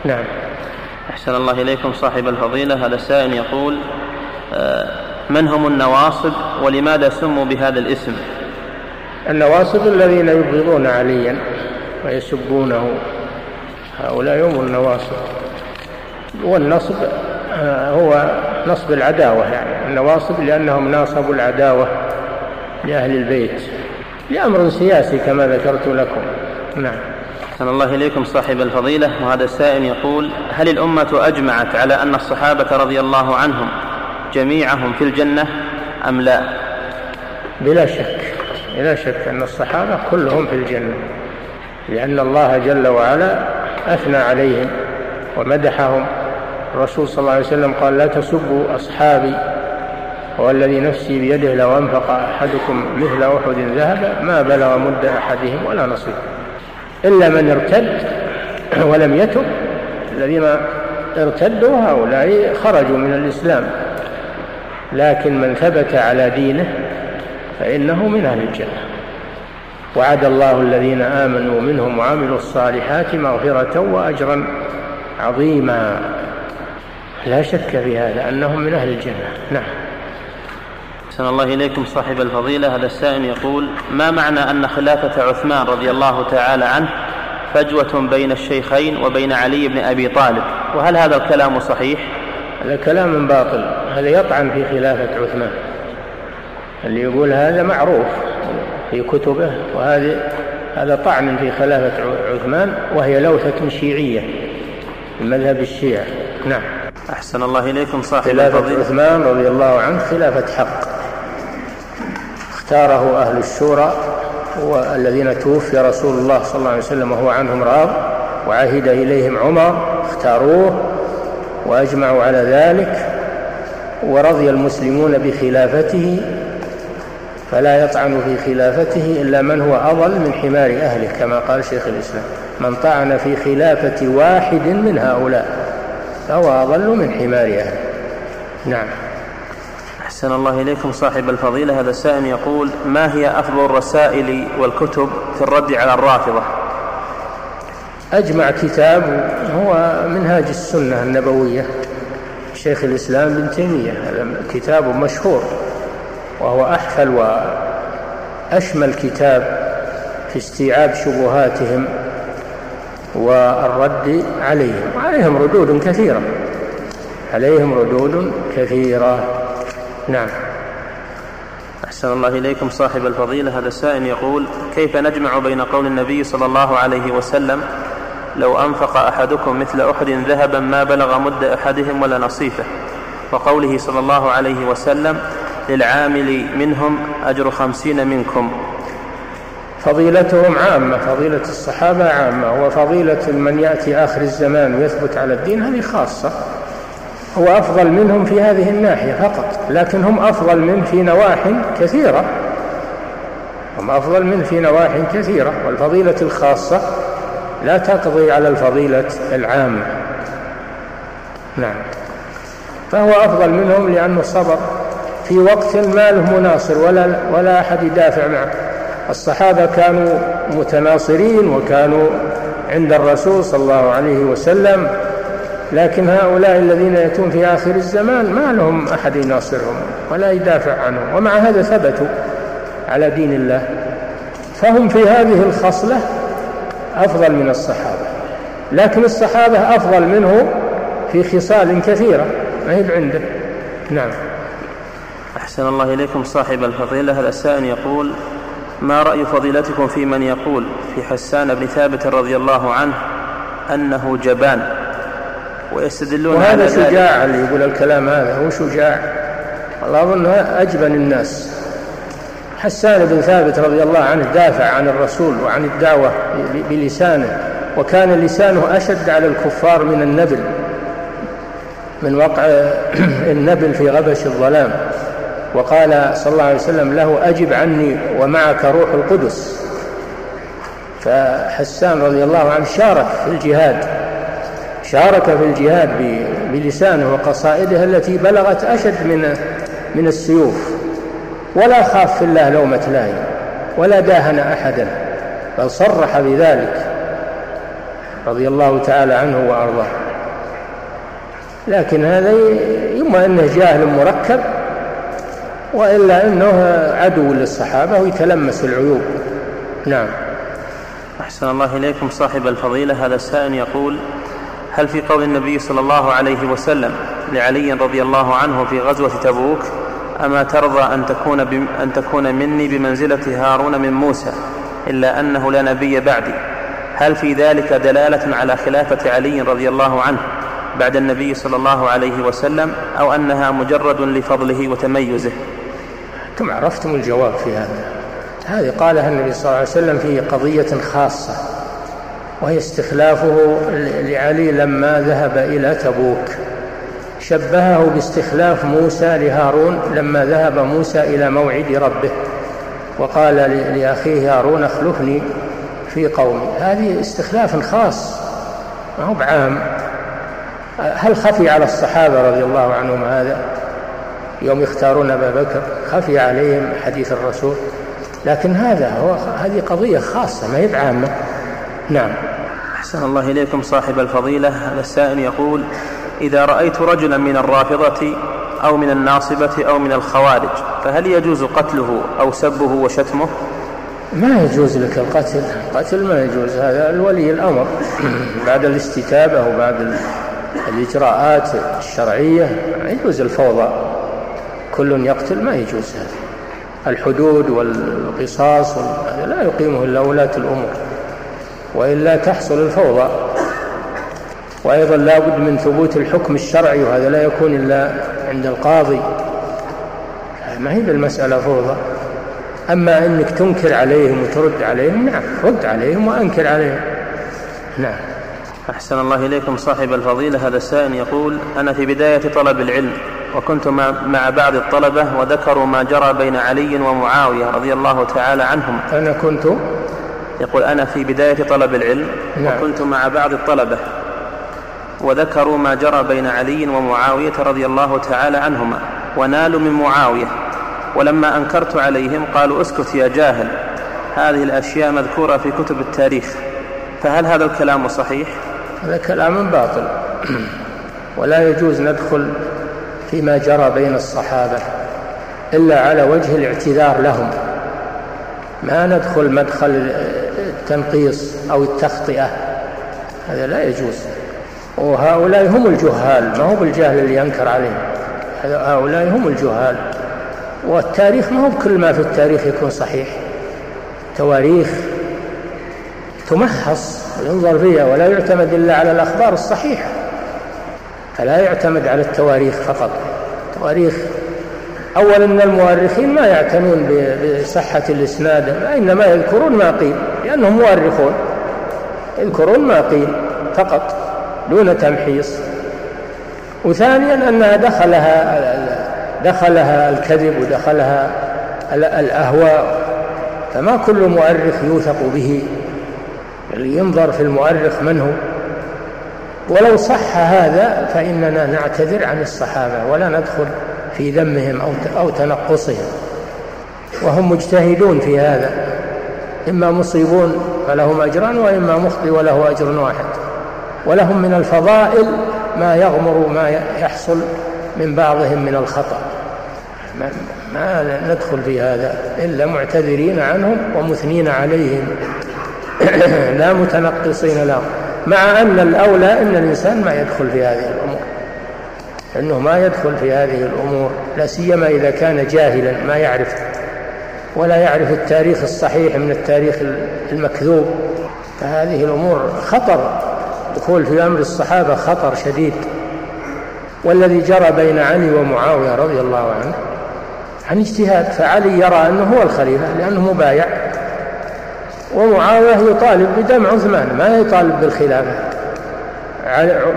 نعم. أحسن الله إليكم صاحب الفضيلة. هذا سائل يقول آه، من هم النواصب ولماذا سموا بهذا الاسم؟ النواصب الذين يبغضون عليا ويسبونه هؤلاء هم النواصب. والنصب آه، هو نصب العداوة يعني. النواصب لأنهم ناصبوا العداوة لأهل البيت لأمر سياسي كما ذكرت لكم. نعم. أحسن الله إليكم صاحب الفضيلة وهذا السائل يقول هل الأمة أجمعت على أن الصحابة رضي الله عنهم جميعهم في الجنة أم لا؟ بلا شك بلا شك أن الصحابة كلهم في الجنة لأن الله جل وعلا أثنى عليهم ومدحهم. الرسول صلى الله عليه وسلم قال لا تسبوا أصحابي والذي نفسي بيده لو أنفق أحدكم مثل أحد ذهب ما بلغ مد أحدهم ولا نصيب. إلا من ارتد ولم يتب الذين ارتدوا هؤلاء خرجوا من الإسلام. لكن من ثبت على دينه فإنه من أهل الجنة. وعد الله الذين آمنوا منهم وعملوا الصالحات مغفرة وأجرا عظيما. لا شك في هذا أنهم من أهل الجنة. نعم. أحسن الله إليكم صاحب الفضيلة. هذا السائل يقول ما معنى أن خلافة عثمان رضي الله تعالى عنه فجوة بين الشيخين وبين علي بن أبي طالب؟ وهل هذا الكلام صحيح؟ هذا كلام باطل. هذا يطعن في خلافة عثمان. اللي يقول هذا معروف في كتبه وهذا هذا طعن في خلافة عثمان وهي لوثة شيعية من مذهب الشيعة. نعم. أحسن الله إليكم صاحب خلافة عثمان رضي الله عنه خلافة حق. اختاره أهل الشورى والذين توفي رسول الله صلى الله عليه وسلم وهو عنهم راض وعهد إليهم عمر اختاروه وأجمعوا على ذلك ورضي المسلمون بخلافته فلا يطعن في خلافته إلا من هو أضل من حمار أهله كما قال شيخ الإسلام. من طعن في خلافة واحد من هؤلاء فهو أضل من حمار أهله. نعم. أحسن الله إليكم صاحب الفضيلة. هذا السائل يقول ما هي أفضل الرسائل والكتب في الرد على الرافضة؟ أجمع كتاب هو منهاج السنة النبوية. شيخ الإسلام بن تيمية هذا كتاب مشهور وهو أحفل وأشمل كتاب في استيعاب شبهاتهم والرد عليهم. وعليهم ردود كثيرة. عليهم ردود كثيرة. نعم. أحسن الله إليكم صاحب الفضيلة. هذا السائل يقول كيف نجمع بين قول النبي صلى الله عليه وسلم لو أنفق أحدكم مثل أحد ذهبا ما بلغ مد أحدهم ولا نصيفه وقوله صلى الله عليه وسلم للعامل منهم أجر خمسين منكم فضيلتهم عامة فضيلة الصحابة عامة وفضيلة من يأتي آخر الزمان ويثبت على الدين هذه خاصة. هو أفضل منهم في هذه الناحية فقط. لكن هم أفضل منه في نواح كثيرة. هم أفضل منه في نواح كثيرة. والفضيلة الخاصة لا تقضي على الفضيلة العامة. نعم. فهو أفضل منهم لأنه صبر في وقت ما له مناصر ولا ولا أحد يدافع معه. الصحابة كانوا متناصرين وكانوا عند الرسول صلى الله عليه وسلم لكن هؤلاء الذين يأتون في آخر الزمان ما لهم أحد يناصرهم ولا يدافع عنهم ومع هذا ثبتوا على دين الله. فهم في هذه الخصلة أفضل من الصحابة لكن الصحابة أفضل منه في خصال كثيرة ما هي عنده نعم. أحسن الله إليكم صاحب الفضيلة. هذا السائل يقول ما رأي فضيلتكم في من يقول في حسان بن ثابت رضي الله عنه أنه جبان؟ ويستدلون وهذا شجاع اللي يقول الكلام هذا هو شجاع. والله أظن أجبن الناس. حسان بن ثابت رضي الله عنه دافع عن الرسول وعن الدعوة بلسانه وكان لسانه أشد على الكفار من النبل من وقع <clears throat> النبل في غبش الظلام. وقال صلى الله عليه وسلم له أجب عني ومعك روح القدس. فحسان رضي الله عنه شارك في الجهاد. شارك في الجهاد بلسانه وقصائده التي بلغت أشد من من السيوف. ولا خاف في الله لومة لائم ولا داهن أحدا بل صرح بذلك رضي الله تعالى عنه وأرضاه. لكن هذا إما أنه جاهل مركب وإلا أنه عدو للصحابة ويتلمس العيوب. نعم. أحسن الله إليكم صاحب الفضيلة. هذا السائل يقول هل في قول النبي صلى الله عليه وسلم لعلي رضي الله عنه في غزوة تبوك أما ترضى أن تكون, أن تكون مني بمنزلة هارون من موسى إلا أنه لا نبي بعدي؟ هل في ذلك دلالة على خلافة علي رضي الله عنه بعد النبي صلى الله عليه وسلم أو أنها مجرد لفضله وتميزه؟ أنتم عرفتم الجواب في هذا. هذه قالها النبي صلى الله عليه وسلم في قضية خاصة. وهي استخلافه لعلي لما ذهب إلى تبوك. شبهه باستخلاف موسى لهارون لما ذهب موسى إلى موعد ربه وقال لأخيه هارون اخلفني في قومي. هذه استخلاف خاص ما هو بعام. هل خفي على الصحابة رضي الله عنهم هذا؟ يوم يختارون أبا بكر خفي عليهم حديث الرسول. لكن هذا هو هذه قضية خاصة ما هي بعامة. نعم. أحسن الله إليكم صاحب الفضيلة. هذا السائل يقول إذا رأيت رجلا من الرافضة أو من الناصبة أو من الخوارج فهل يجوز قتله أو سبه وشتمه؟ ما يجوز لك القتل. القتل ما يجوز. هذا الولي الأمر. <clears throat> بعد الاستتابة وبعد الإجراءات الشرعية يجوز الفوضى. كل يقتل ما يجوز هذا. الحدود والقصاص لا يقيمه إلا ولاة الأمور. وإلا تحصل الفوضى. وأيضا لا بد من ثبوت الحكم الشرعي وهذا لا يكون إلا عند القاضي. ما هي بالمسألة فوضى؟ أما أنك تنكر عليهم وترد عليهم نعم رد عليهم وأنكر عليهم. نعم. أحسن الله إليكم صاحب الفضيلة. هذا السائل يقول أنا في بداية طلب العلم وكنت مع بعض الطلبة وذكروا ما جرى بين علي ومعاوية رضي الله تعالى عنهم. أنا كنت يقول أنا في بداية طلب العلم نعم. وكنت مع بعض الطلبة وذكروا ما جرى بين علي ومعاوية رضي الله تعالى عنهما ونالوا من معاوية ولما أنكرت عليهم قالوا اسكت يا جاهل هذه الأشياء مذكورة في كتب التاريخ فهل هذا الكلام صحيح؟ هذا كلام باطل <clears throat> ولا يجوز ندخل فيما جرى بين الصحابة إلا على وجه الاعتذار لهم ما ندخل مدخل التنقيص أو التخطئة. هذا لا يجوز. وهؤلاء هم الجهال ما هو بالجهل اللي ينكر عليهم. هؤلاء هم الجهال. والتاريخ ما هو كل ما في التاريخ يكون صحيح. تواريخ تمحص وينظر فيها ولا يعتمد إلا على الأخبار الصحيحة. فلا يعتمد على التواريخ فقط. تواريخ أولا المؤرخين ما يعتنون بصحة الإسناد إنما يذكرون ما قيل. لأنهم مؤرخون. يذكرون ما قيل فقط دون تمحيص. وثانيا أنها دخلها دخلها الكذب ودخلها الأهواء. فما كل مؤرخ يوثق به. ينظر في المؤرخ من هو؟ ولو صح هذا فإننا نعتذر عن الصحابة ولا ندخل في ذمهم أو تنقصهم. وهم مجتهدون في هذا. إما مصيبون فلهم أجران وإما مخطئ وله أجر واحد. ولهم من الفضائل ما يغمر ما يحصل من بعضهم من الخطأ. ما, ما ندخل في هذا إلا معتذرين عنهم ومثنين عليهم. <coughs> لا متنقصين لهم. مع أن الأولى أن الإنسان ما يدخل في هذه الأمور. أنه ما يدخل في هذه الأمور. لا سيما إذا كان جاهلا ما يعرف ولا يعرف التاريخ الصحيح من التاريخ المكذوب. فهذه الأمور خطر. دخول في أمر الصحابة خطر شديد. والذي جرى بين علي ومعاوية رضي الله عنه عن اجتهاد فعلي يرى أنه هو الخليفة لأنه مبايع. ومعاوية يطالب بدم عثمان ما يطالب بالخلافة.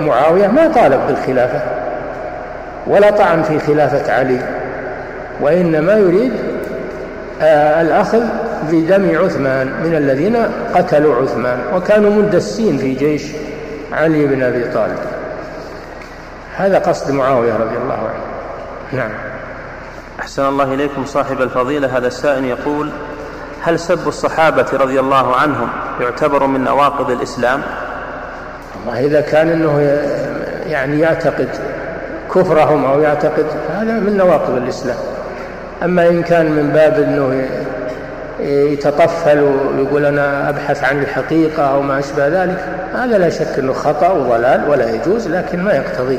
معاوية ما طالب بالخلافة. ولا طعن في خلافة علي. وإنما يريد الأخذ بدم عثمان من الذين قتلوا عثمان وكانوا مندسين في جيش علي بن أبي طالب. هذا قصد معاوية رضي الله عنه. نعم. أحسن الله إليكم صاحب الفضيلة. هذا السائل يقول هل سب الصحابة رضي الله عنهم يعتبر من نواقض الإسلام؟ والله إذا كان أنه يعني يعتقد كفرهم أو يعتقد هذا من نواقض الإسلام. أما إن كان من باب أنه يتطفل ويقول أنا أبحث عن الحقيقة أو ما أشبه ذلك هذا لا شك أنه خطأ وضلال ولا يجوز لكن ما يقتضي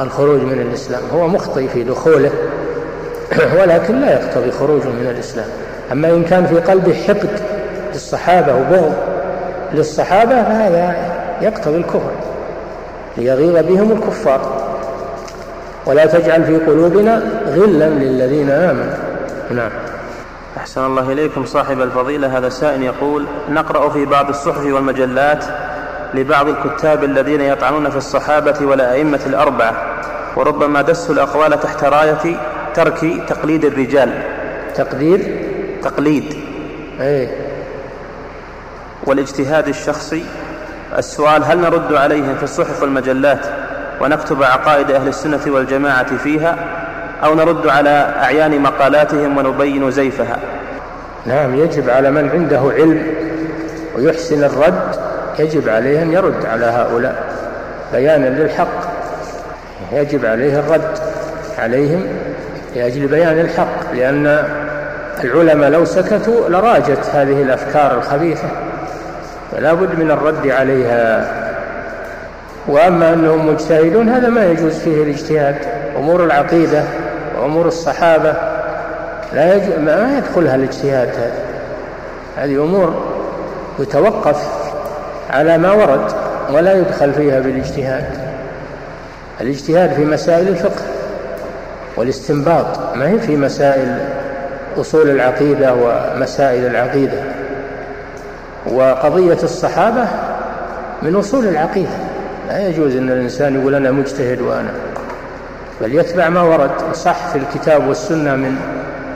الخروج من الإسلام. هو مخطئ في دخوله <clears throat> ولكن لا يقتضي خروجه من الإسلام. أما إن كان في قلبه حقد للصحابة وبغض للصحابة فهذا يقتضي الكفر ليغيظ بهم الكفار. ولا تجعل في قلوبنا غلا للذين آمنوا. نعم. أحسن الله إليكم صاحب الفضيلة. هذا سائل يقول نقرأ في بعض الصحف والمجلات لبعض الكتاب الذين يطعنون في الصحابة والأئمة الأربعة وربما دسوا الأقوال تحت راية ترك تقليد الرجال. تقدير؟ تقليد. إيه. والاجتهاد الشخصي. السؤال هل نرد عليهم في الصحف والمجلات ونكتب عقائد أهل السنة والجماعة فيها أو نرد على أعيان مقالاتهم ونبين زيفها. نعم يجب على من عنده علم ويحسن الرد يجب عليه أن يرد على هؤلاء. بيانا للحق يجب عليه الرد عليهم لأجل بيان الحق لأن العلماء لو سكتوا لراجت هذه الأفكار الخبيثة. فلا بد من الرد عليها. وأما أنهم مجتهدون هذا ما يجوز فيه الاجتهاد. أمور العقيدة وأمور الصحابة لا يجوز ما يدخلها الاجتهاد هذه هذه أمور يتوقف على ما ورد ولا يدخل فيها بالاجتهاد. الاجتهاد في مسائل الفقه والاستنباط ما هي في مسائل أصول العقيدة ومسائل العقيدة. وقضية الصحابة من أصول العقيدة. لا يجوز أن الإنسان يقول أنا مجتهد وأنا. بل يتبع ما ورد صح في الكتاب والسنة من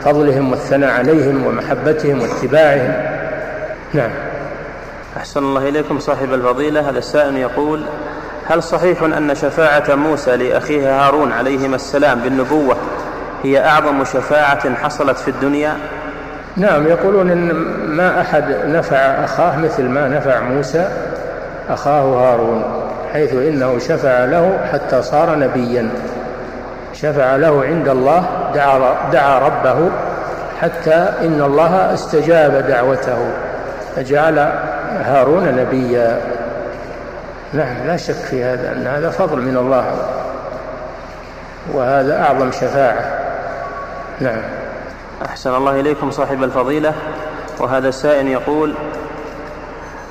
فضلهم والثناء عليهم ومحبتهم واتباعهم. نعم. أحسن الله إليكم صاحب الفضيلة. هذا السائل يقول هل صحيح أن شفاعة موسى لأخيه هارون عليهما السلام بالنبوة هي أعظم شفاعة حصلت في الدنيا؟ نعم يقولون إن ما أحد نفع أخاه مثل ما نفع موسى أخاه هارون. حيث إنه شفع له حتى صار نبيا. شفع له عند الله دعا, دعا ربه حتى إن الله استجاب دعوته فجعل هارون نبيا. نعم لا شك في هذا أن هذا فضل من الله. وهذا أعظم شفاعة. نعم. أحسن الله إليكم صاحب الفضيلة. وهذا السائل يقول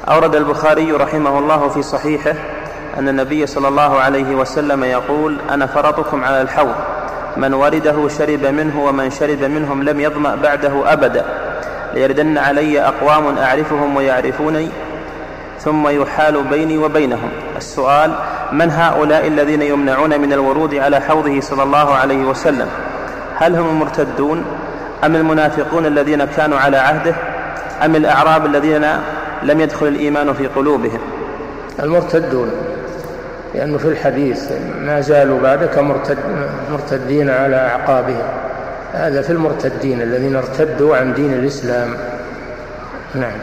أورد البخاري رحمه الله في صحيحه أن النبي صلى الله عليه وسلم يقول أنا فرطكم على الحوض. من ورده شرب منه ومن شرب منهم لم يظمأ بعده أبدا. ليردن علي أقوام أعرفهم ويعرفوني ثم يحال بيني وبينهم. السؤال من هؤلاء الذين يمنعون من الورود على حوضه صلى الله عليه وسلم؟ هل هم المرتدون أم المنافقون الذين كانوا على عهده؟ أم الأعراب الذين لم يدخل الإيمان في قلوبهم؟ المرتدون. لأنه في الحديث ما زالوا بعدك مرتد مرتدين على أعقابهم. هذا في المرتدين الذين ارتدوا عن دين الإسلام. نعم.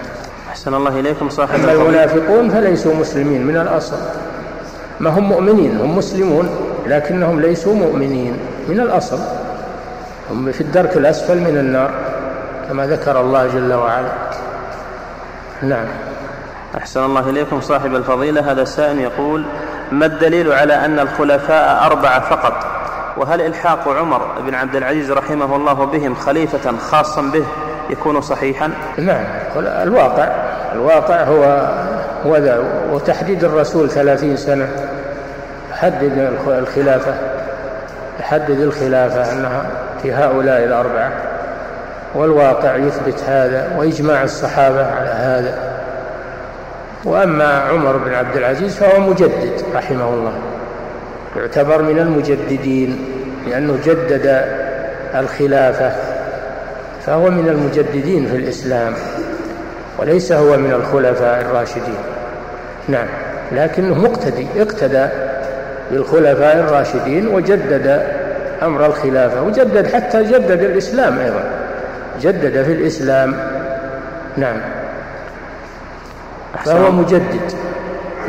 أحسن الله إليكم صاحب أما المنافقون فليسوا مسلمين من الأصل. ما هم مؤمنين؟ هم مسلمون لكنهم ليسوا مؤمنين من الأصل. هم في الدرك الأسفل من النار كما ذكر الله جل وعلا. نعم. أحسن الله إليكم صاحب الفضيلة. هذا السائل يقول ما الدليل على أن الخلفاء أربعة فقط؟ وهل إلحاق عمر بن عبد العزيز رحمه الله بهم خليفة خاصا به يكون صحيحا؟ نعم الواقع الواقع هو هو ذا وتحديد الرسول ثلاثين سنة حدد الخلافة يحدد الخلافة أنها في هؤلاء الأربعة والواقع يثبت هذا وإجماع الصحابة على هذا. وأما عمر بن عبد العزيز فهو مجدد رحمه الله يعتبر من المجددين لأنه جدد الخلافة فهو من المجددين في الإسلام وليس هو من الخلفاء الراشدين. نعم لكنه مقتدي اقتدى بالخلفاء الراشدين وجدد أمر الخلافة وجدد حتى جدد الإسلام أيضا جدد في الإسلام. نعم. فهو مجدد.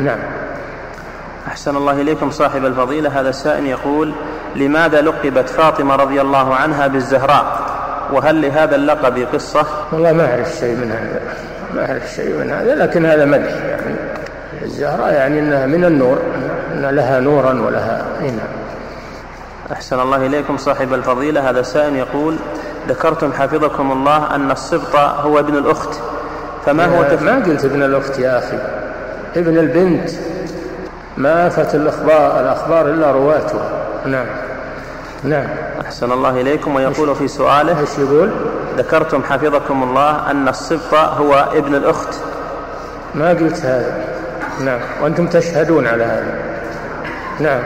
نعم. أحسن الله إليكم صاحب الفضيلة. هذا السائل يقول لماذا لقبت فاطمة رضي الله عنها بالزهراء؟ وهل لهذا اللقب قصة؟ والله ما أعرف شيء من هذا. ما أعرف شيء من هذا لكن هذا مدح يعني. الزهراء يعني أنها من النور أن لها نورا ولها نعم. أحسن الله إليكم صاحب الفضيلة. هذا سائل يقول ذكرتم حفظكم الله أن السبط هو ابن الأخت. فما هو تف... ما قلت ابن الأخت يا أخي؟ ابن البنت. ما آفت الأخبار الأخبار إلا رواتها. نعم. نعم. أحسن الله إليكم. ويقول في سؤاله إيش يقول؟ ذكرتم حفظكم الله أن السبط هو ابن الأخت. ما قلت هذا. نعم. وأنتم تشهدون على هذا. نعم.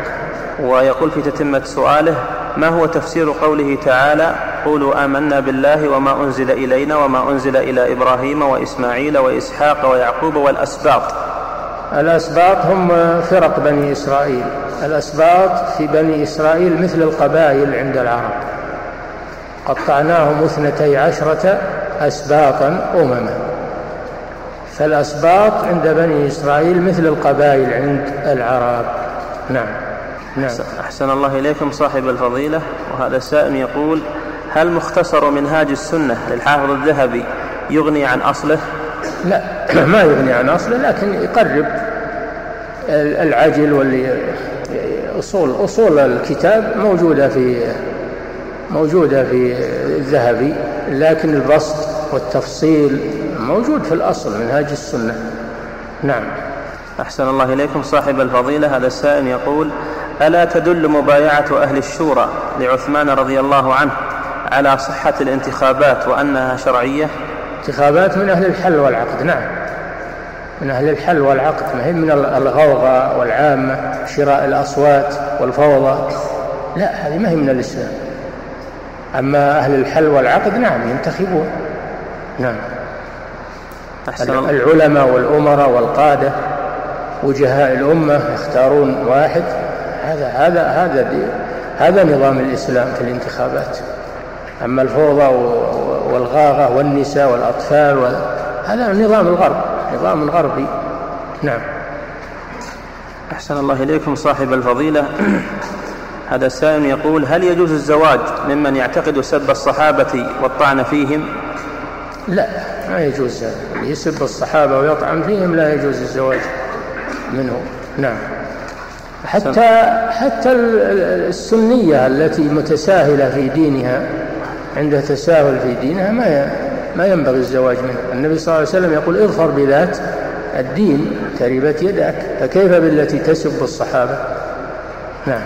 ويقول في تتمة سؤاله ما هو تفسير قوله تعالى قولوا آمنا بالله وما أنزل إلينا وما أنزل إلى إبراهيم وإسماعيل وإسحاق ويعقوب والأسباط. الأسباط هم فرق بني إسرائيل. الأسباط في بني إسرائيل مثل القبائل عند العرب. قطعناهم اثنتي عشرة أسباطا أمما. فالأسباط عند بني إسرائيل مثل القبائل عند العرب. نعم. نعم. أحسن الله إليكم صاحب الفضيلة. وهذا السائل يقول هل مختصر منهاج السنة للحافظ الذهبي يغني عن أصله؟ لا <clears throat> ما يغني عن أصله لكن يقرب العجل واللي أصول أصول الكتاب موجودة في موجودة في الذهبي لكن البسط والتفصيل موجود في الأصل منهاج السنة. نعم. أحسن الله إليكم. صاحب الفضيلة هذا السائل يقول ألا تدل مبايعة أهل الشورى لعثمان رضي الله عنه على صحة الانتخابات وأنها شرعية؟ انتخابات من أهل الحل والعقد نعم. من أهل الحل والعقد ما هي من الغوغاء والعامة شراء الأصوات والفوضى. لا هذه ما هي من الإسلام. أما أهل الحل والعقد نعم ينتخبون. نعم. العلماء والأمراء والقادة وجهاء الأمة يختارون واحد. هذا هذا هذا هذا نظام الإسلام في الانتخابات. أما الفوضى والغاغة والنساء والأطفال هذا نظام الغرب نظام غربي. نعم. أحسن الله إليكم صاحب الفضيلة. <clears throat> هذا السائل يقول هل يجوز الزواج ممن يعتقد سب الصحابة والطعن فيهم؟ لا ما يجوز. يسب الصحابة ويطعن فيهم لا يجوز الزواج منه. نعم. حتى حتى السنية التي متساهلة في دينها عندها تساهل في دينها ما ما ينبغي الزواج منها النبي صلى الله عليه وسلم يقول اظفر بذات الدين تربت يدك. فكيف بالتي تسب الصحابة؟ نعم.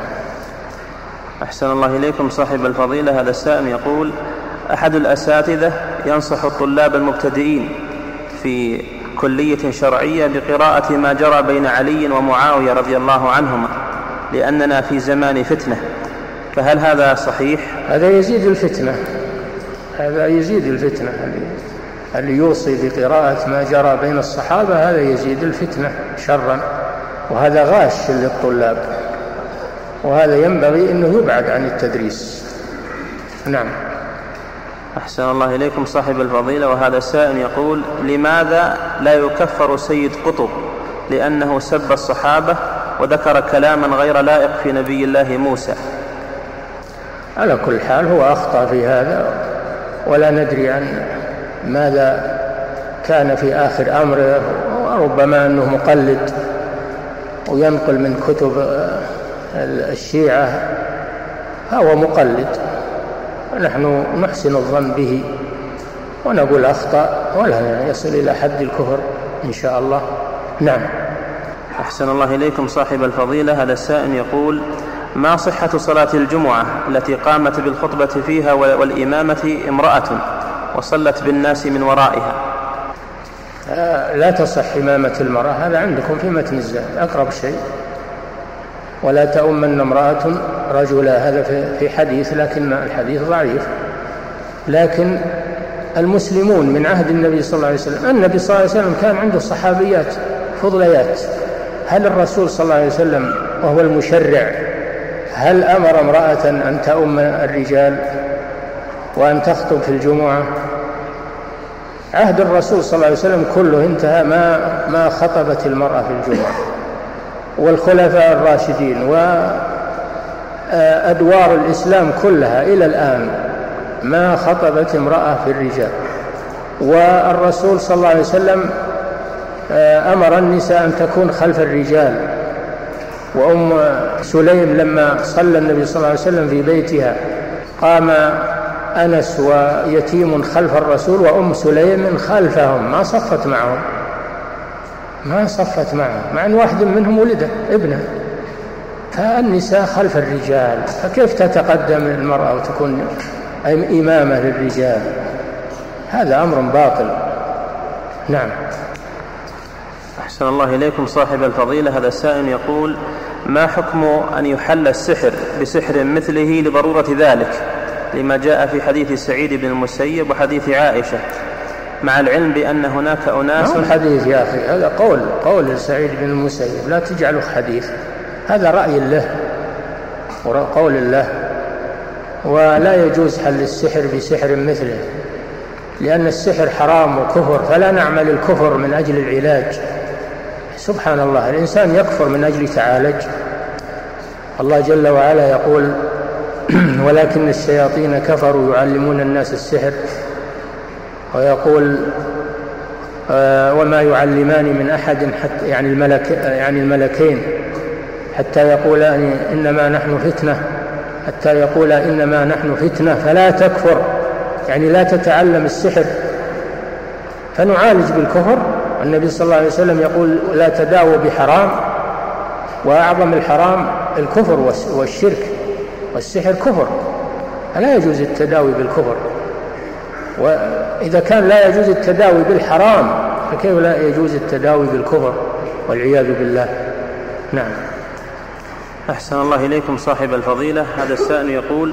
أحسن الله إليكم صاحب الفضيلة. هذا السائل يقول أحد الأساتذة ينصح الطلاب المبتدئين في كلية شرعية بقراءة ما جرى بين علي ومعاوية رضي الله عنهما لأننا في زمان فتنة. فهل هذا صحيح؟ هذا يزيد الفتنة. هذا يزيد الفتنة. اللي يوصي بقراءة ما جرى بين الصحابة؟ هذا يزيد الفتنة شرا. وهذا غاش للطلاب. وهذا ينبغي أنه يبعد عن التدريس. نعم. أحسن الله إليكم صاحب الفضيلة. وهذا السائل يقول لماذا لا يكفر سيد قطب؟ لأنه سب الصحابة وذكر كلاما غير لائق في نبي الله موسى. على كل حال هو أخطأ في هذا ولا ندري عن ماذا كان في آخر أمره وربما أنه مقلد وينقل من كتب الشيعة هو مقلد. ونحن نحسن الظن به ونقول أخطأ ولا يصل إلى حد الكفر إن شاء الله. نعم. أحسن الله إليكم صاحب الفضيلة. هذا السائل يقول ما صحة صلاة الجمعة التي قامت بالخطبة فيها والإمامة امرأة وصلت بالناس من ورائها؟ آه، لا تصح إمامة المرأة هذا عندكم في متن الزاد أقرب شيء. ولا تؤمن امرأة رجلا هذا في حديث لكن الحديث ضعيف. لكن المسلمون من عهد النبي صلى الله عليه وسلم النبي صلى الله عليه وسلم كان عنده صحابيات فضليات. هل الرسول صلى الله عليه وسلم وهو المشرع هل أمر امرأة أن تؤم الرجال وأن تخطب في الجمعة؟ عهد الرسول صلى الله عليه وسلم كله انتهى ما ما خطبت المرأة في الجمعة والخلفاء الراشدين وأدوار الإسلام كلها إلى الآن ما خطبت امرأة في الرجال. والرسول صلى الله عليه وسلم آه، أمر النساء أن تكون خلف الرجال. وأم سليم لما صلى النبي صلى الله عليه وسلم في بيتها قام أنس ويتيم خلف الرسول وأم سليم خلفهم ما صفت معهم. ما صفت معه مع أن واحد منهم ولد ابنه. فالنساء خلف الرجال فكيف تتقدم المرأة وتكون إمامة للرجال؟ هذا أمر باطل. نعم. أحسن الله إليكم صاحب الفضيلة. هذا السائل يقول ما حكم أن يحل السحر بسحر مثله لضرورة ذلك؟ لما جاء في حديث سعيد بن المسيب وحديث عائشة. مع العلم بأن هناك أناس حديث يا أخي؟ هذا قول قول سعيد بن المسيب. لا تجعله حديث. هذا رأي له قول الله ولا يجوز حل السحر بسحر مثله لأن السحر حرام وكفر فلا نعمل الكفر من أجل العلاج. سبحان الله الإنسان يكفر من أجل تعالج. الله جل وعلا يقول <clears throat> ولكن الشياطين كفروا يعلمون الناس السحر. ويقول آه، وما يعلمان من أحد حتى يعني الملك يعني الملكين. حتى يقولان إنما نحن فتنة. حتى يقولا إنما نحن فتنة فلا تكفر. يعني لا تتعلم السحر. فنعالج بالكفر النبي صلى الله عليه وسلم يقول لا تداووا بحرام وأعظم الحرام الكفر والشرك والسحر كفر. فلا يجوز التداوي بالكفر. وإذا كان لا يجوز التداوي بالحرام فكيف لا يجوز التداوي بالكفر والعياذ بالله؟ نعم. أحسن الله إليكم صاحب الفضيلة. هذا السائل يقول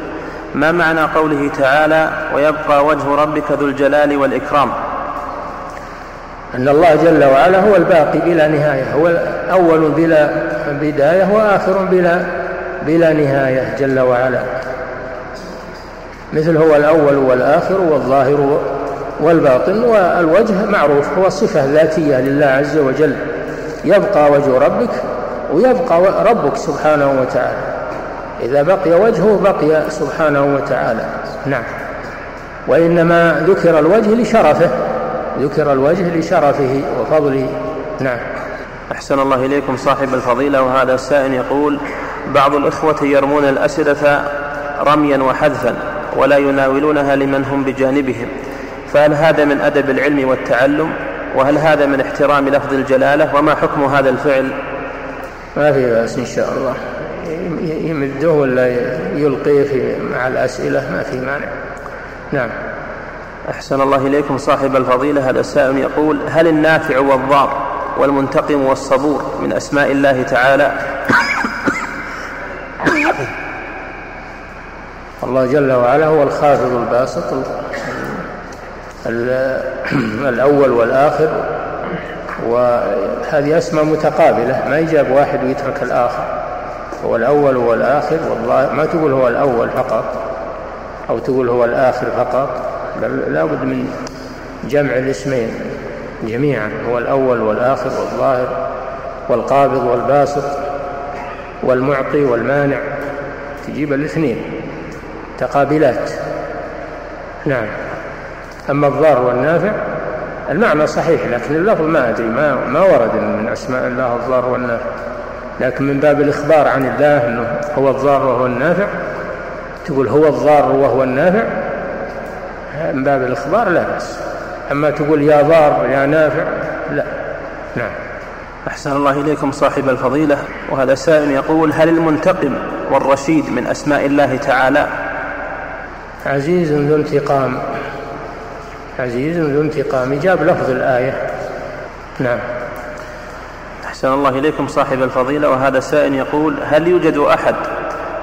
ما معنى قوله تعالى ويبقى وجه ربك ذو الجلال والإكرام أن الله جل وعلا هو الباقي بلا نهاية هو أول بلا بداية وآخر بلا بلا نهاية جل وعلا. مثل هو الأول والآخر والظاهر والباطن والوجه معروف هو صفة ذاتية لله عز وجل. يبقى وجه ربك ويبقى ربك سبحانه وتعالى. إذا بقي وجهه بقي سبحانه وتعالى. نعم. وإنما ذكر الوجه لشرفه. ذكر الوجه لشرفه وفضله. نعم. أحسن الله إليكم صاحب الفضيلة وهذا السائل يقول بعض الإخوة يرمون الأسئلة رميا وحذفا ولا يناولونها لمن هم بجانبهم. فهل هذا من أدب العلم والتعلم؟ وهل هذا من احترام لفظ الجلالة؟ وما حكم هذا الفعل؟ ما في بأس إن شاء الله. يمده ولا يلقيه في مع الأسئلة؟ ما في مانع. نعم. أحسن الله إليكم صاحب الفضيلة. هذا السائل يقول هل النافع والضار والمنتقم والصبور من أسماء الله تعالى؟ الله جل وعلا هو الخافض الباسط الأول والآخر وهذه أسماء متقابلة ما يجاب واحد ويترك الآخر. هو الأول والآخر والله ما تقول هو الأول فقط أو تقول هو الآخر فقط. بل لابد من جمع الاسمين جميعا هو الأول والآخر والظاهر والقابض والباسط والمعطي والمانع تجيب الاثنين تقابلات. نعم. أما الضار والنافع المعنى صحيح لكن اللفظ ما أدري ما, ما ورد من أسماء الله الضار والنافع. لكن من باب الإخبار عن الله أنه هو الضار وهو النافع تقول هو الضار وهو النافع من باب الإخبار لا بأس. أما تقول يا ضار يا نافع لا. نعم. أحسن الله إليكم صاحب الفضيلة. وهذا سائل يقول هل المنتقم والرشيد من أسماء الله تعالى؟ عزيز ذو انتقام. عزيز ذو انتقام. جاب لفظ الآية. نعم. أحسن الله إليكم صاحب الفضيلة. وهذا سائل يقول هل يوجد أحد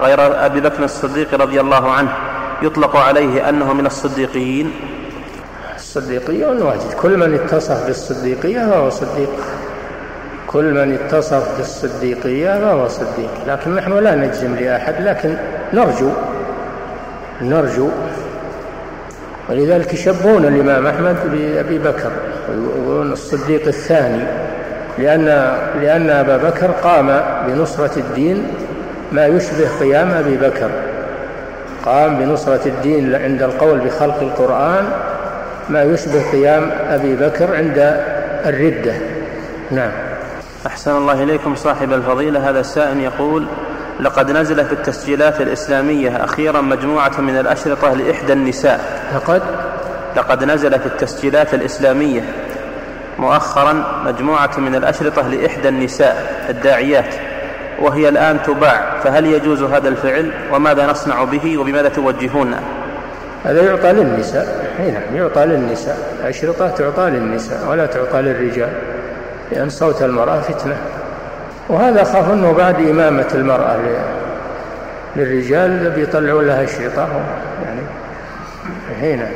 غير أبي بكر الصديق رضي الله عنه يطلق عليه أنه من الصديقيين الصديقيون واجد كل من اتصف بالصديقية فهو صديق. كل من اتصف بالصديقية فهو صديق. لكن نحن لا نجزم لأحد لكن نرجو. نرجو. ولذلك يشبهون الإمام أحمد بأبي بكر ويقولون الصديق الثاني. لأن لأن أبا بكر قام بنصرة الدين ما يشبه قيام أبي بكر. قام بنصرة الدين عند القول بخلق القرآن ما يشبه قيام أبي بكر عند الردة. نعم. أحسن الله إليكم صاحب الفضيلة. هذا السائل يقول لقد نزل في التسجيلات الإسلامية أخيرا مجموعة من الأشرطة لإحدى النساء. لقد؟ لقد نزل في التسجيلات الإسلامية مؤخرا مجموعة من الأشرطة لإحدى النساء الداعيات. وهي الآن تباع فهل يجوز هذا الفعل؟ وماذا نصنع به؟ وبماذا توجهون؟ هذا يعطى للنساء نعم يعطى للنساء. الأشرطة تعطى للنساء ولا تعطى للرجال لأن صوت المرأة فتنة. وهذا خاف أنه بعد إمامة المرأة للرجال بيطلعوا لها أشرطة يعني هنا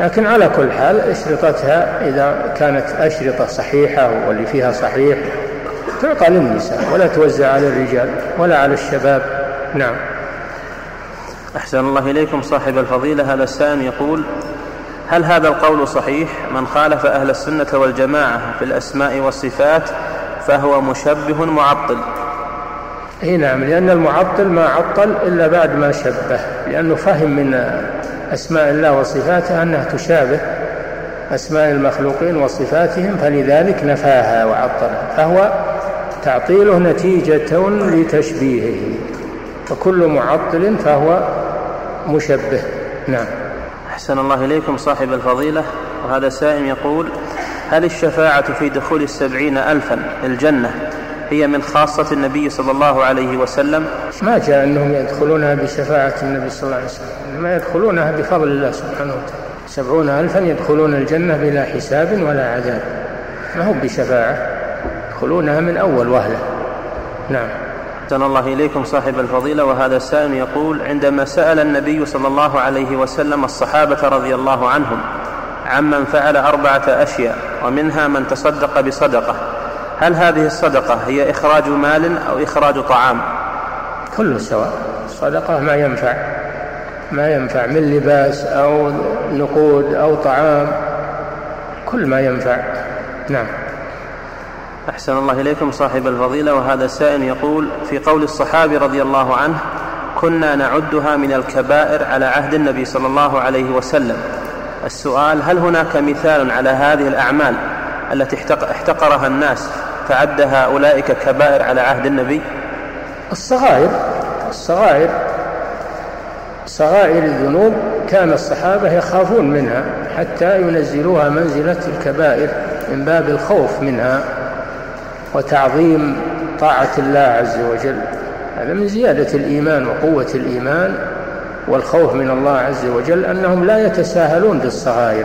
لكن على كل حال أشرطتها إذا كانت أشرطة صحيحة واللي فيها صحيح تعطى للنساء ولا توزع على الرجال ولا على الشباب. نعم. أحسن الله إليكم صاحب الفضيلة. هذا السائل يقول هل هذا القول صحيح؟ من خالف أهل السنة والجماعة في الأسماء والصفات فهو مشبه معطل. أي نعم لأن المعطل ما عطل إلا بعد ما شبه لأنه فهم من أسماء الله وصفاته أنها تشابه أسماء المخلوقين وصفاتهم فلذلك نفاها وعطلها فهو تعطيله نتيجة لتشبيهه. فكل معطل فهو مشبه. نعم. أحسن الله إليكم صاحب الفضيلة. وهذا سائم يقول هل الشفاعة في دخول السبعين ألفا الجنة هي من خاصة النبي صلى الله عليه وسلم؟ ما جاء أنهم يدخلونها بشفاعة النبي صلى الله عليه وسلم. ما يدخلونها بفضل الله سبحانه وتعالى. سبعون ألفا يدخلون الجنة بلا حساب ولا عذاب. ما هو بشفاعة؟ يدخلونها من أول وهلة. نعم. أحسن الله إليكم صاحب الفضيلة وهذا السائل يقول عندما سأل النبي صلى الله عليه وسلم الصحابة رضي الله عنهم عمن فعل أربعة أشياء ومنها من تصدق بصدقة هل هذه الصدقة هي إخراج مال أو إخراج طعام؟ كله سواء الصدقة ما ينفع. ما ينفع من لباس أو نقود أو طعام كل ما ينفع. نعم. أحسن الله إليكم صاحب الفضيلة وهذا سائل يقول في قول الصحابي رضي الله عنه كنا نعدها من الكبائر على عهد النبي صلى الله عليه وسلم. السؤال هل هناك مثال على هذه الأعمال التي احتقرها الناس فعدها أولئك كبائر على عهد النبي؟ الصغائر الصغائر صغائر الذنوب كان الصحابة يخافون منها حتى ينزلوها منزلة الكبائر من باب الخوف منها. وتعظيم طاعة الله عز وجل. هذا من زيادة الإيمان وقوة الإيمان والخوف من الله عز وجل أنهم لا يتساهلون بالصغائر.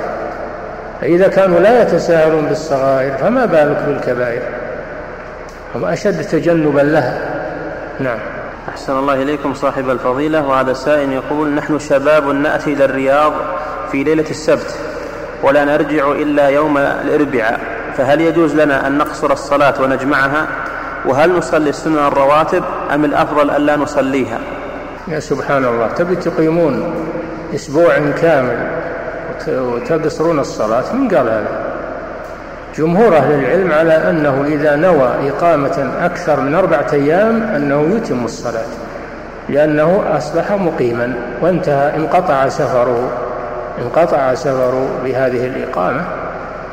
فإذا كانوا لا يتساهلون بالصغائر فما بالك بالكبائر؟ هم أشد تجنبا لها. نعم. أحسن الله إليكم صاحب الفضيلة. وهذا السائل يقول نحن شباب نأتي إلى الرياض في ليلة السبت ولا نرجع إلا يوم الأربعاء. فهل يجوز لنا أن نقصر الصلاة ونجمعها؟ وهل نصلي السنن الرواتب أم الأفضل ألا نصليها؟ يا سبحان الله تبي تقيمون أسبوع كامل وتقصرون الصلاة؟ من قال هذا؟ جمهور أهل العلم على أنه إذا نوى إقامة أكثر من أربعة أيام أنه يتم الصلاة لأنه أصبح مقيما وانتهى انقطع سفره انقطع سفره بهذه الإقامة.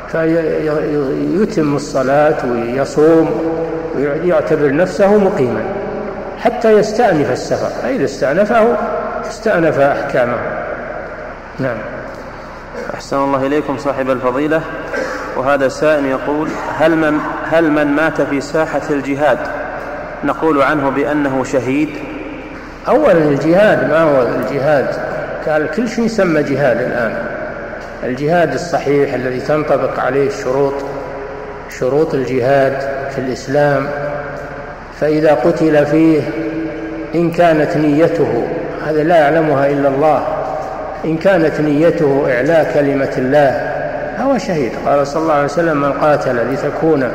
فيتم الصلاة ويصوم ويعتبر نفسه مقيما حتى يستأنف السفر. فإذا استأنفه استأنف أحكامه. نعم. أحسن الله إليكم صاحب الفضيلة. وهذا سائل يقول هل من, هل من مات في ساحة الجهاد؟ نقول عنه بأنه شهيد. أولا الجهاد ما هو الجهاد؟ قال كل شيء يسمى جهاد الآن. الجهاد الصحيح الذي تنطبق عليه الشروط شروط الجهاد في الإسلام فإذا قتل فيه إن كانت نيته هذا لا يعلمها إلا الله إن كانت نيته إعلاء كلمة الله فهو شهيد. قال صلى الله عليه وسلم من قاتل لتكون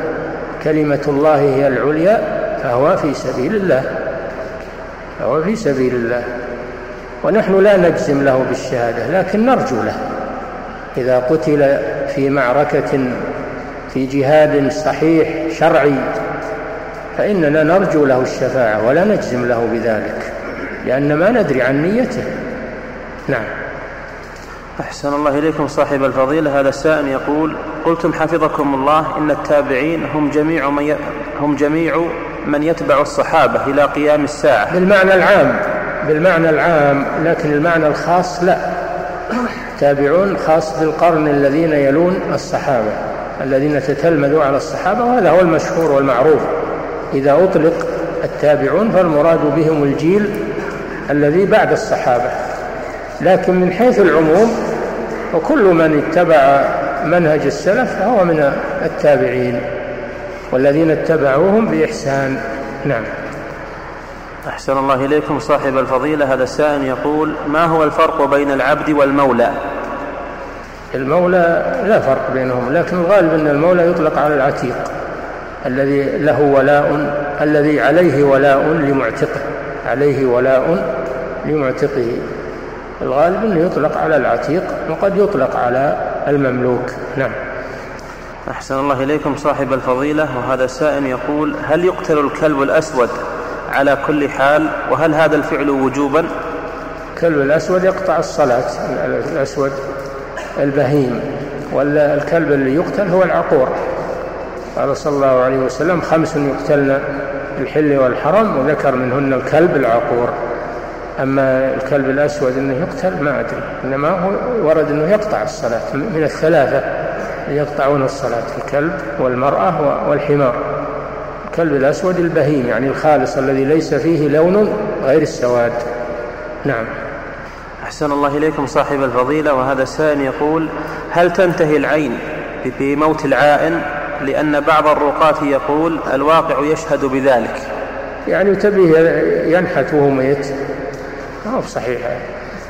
كلمة الله هي العليا فهو في سبيل الله فهو في سبيل الله ونحن لا نجزم له بالشهادة لكن نرجو له. إذا قتل في معركة في جهاد صحيح شرعي فإننا نرجو له الشفاعة ولا نجزم له بذلك لأن ما ندري عن نيته. نعم. أحسن الله إليكم صاحب الفضيلة. هذا السائل يقول قلتم حفظكم الله إن التابعين هم جميع من ي... هم جميع من يتبع الصحابة إلى قيام الساعة. بالمعنى العام بالمعنى العام لكن المعنى الخاص لا. التابعون خاص بالقرن الذين يلون الصحابة الذين تتلمذوا على الصحابة وهذا هو المشهور والمعروف. إذا أطلق التابعون فالمراد بهم الجيل الذي بعد الصحابة. لكن من حيث العموم وكل من اتبع منهج السلف فهو من التابعين والذين اتبعوهم بإحسان. نعم. أحسن الله إليكم صاحب الفضيلة هذا السائل يقول ما هو الفرق بين العبد والمولى؟ المولى لا فرق بينهم لكن الغالب أن المولى يطلق على العتيق الذي له ولاء الذي عليه ولاء لمعتقه عليه ولاء لمعتقه. الغالب أنه يطلق على العتيق وقد يطلق على المملوك. نعم. أحسن الله إليكم صاحب الفضيلة وهذا السائل يقول هل يقتل الكلب الأسود على كل حال وهل هذا الفعل وجوبا؟ الكلب الأسود يقطع الصلاة الأسود البهيم ولا الكلب اللي يقتل هو العقور. قال صلى الله عليه وسلم خمس يقتلن الحل والحرم وذكر منهن الكلب العقور. أما الكلب الأسود أنه يقتل ما أدري إنما هو ورد أنه يقطع الصلاة من الثلاثة يقطعون الصلاة الكلب والمرأة والحمار. الكلب الأسود البهيم يعني الخالص الذي ليس فيه لون غير السواد. نعم. أحسن الله إليكم صاحب الفضيلة وهذا السائل يقول هل تنتهي العين بموت العائن؟ لأن بعض الرقاة يقول الواقع يشهد بذلك. يعني تبيه ينحت وهو ميت؟ ما هو صحيح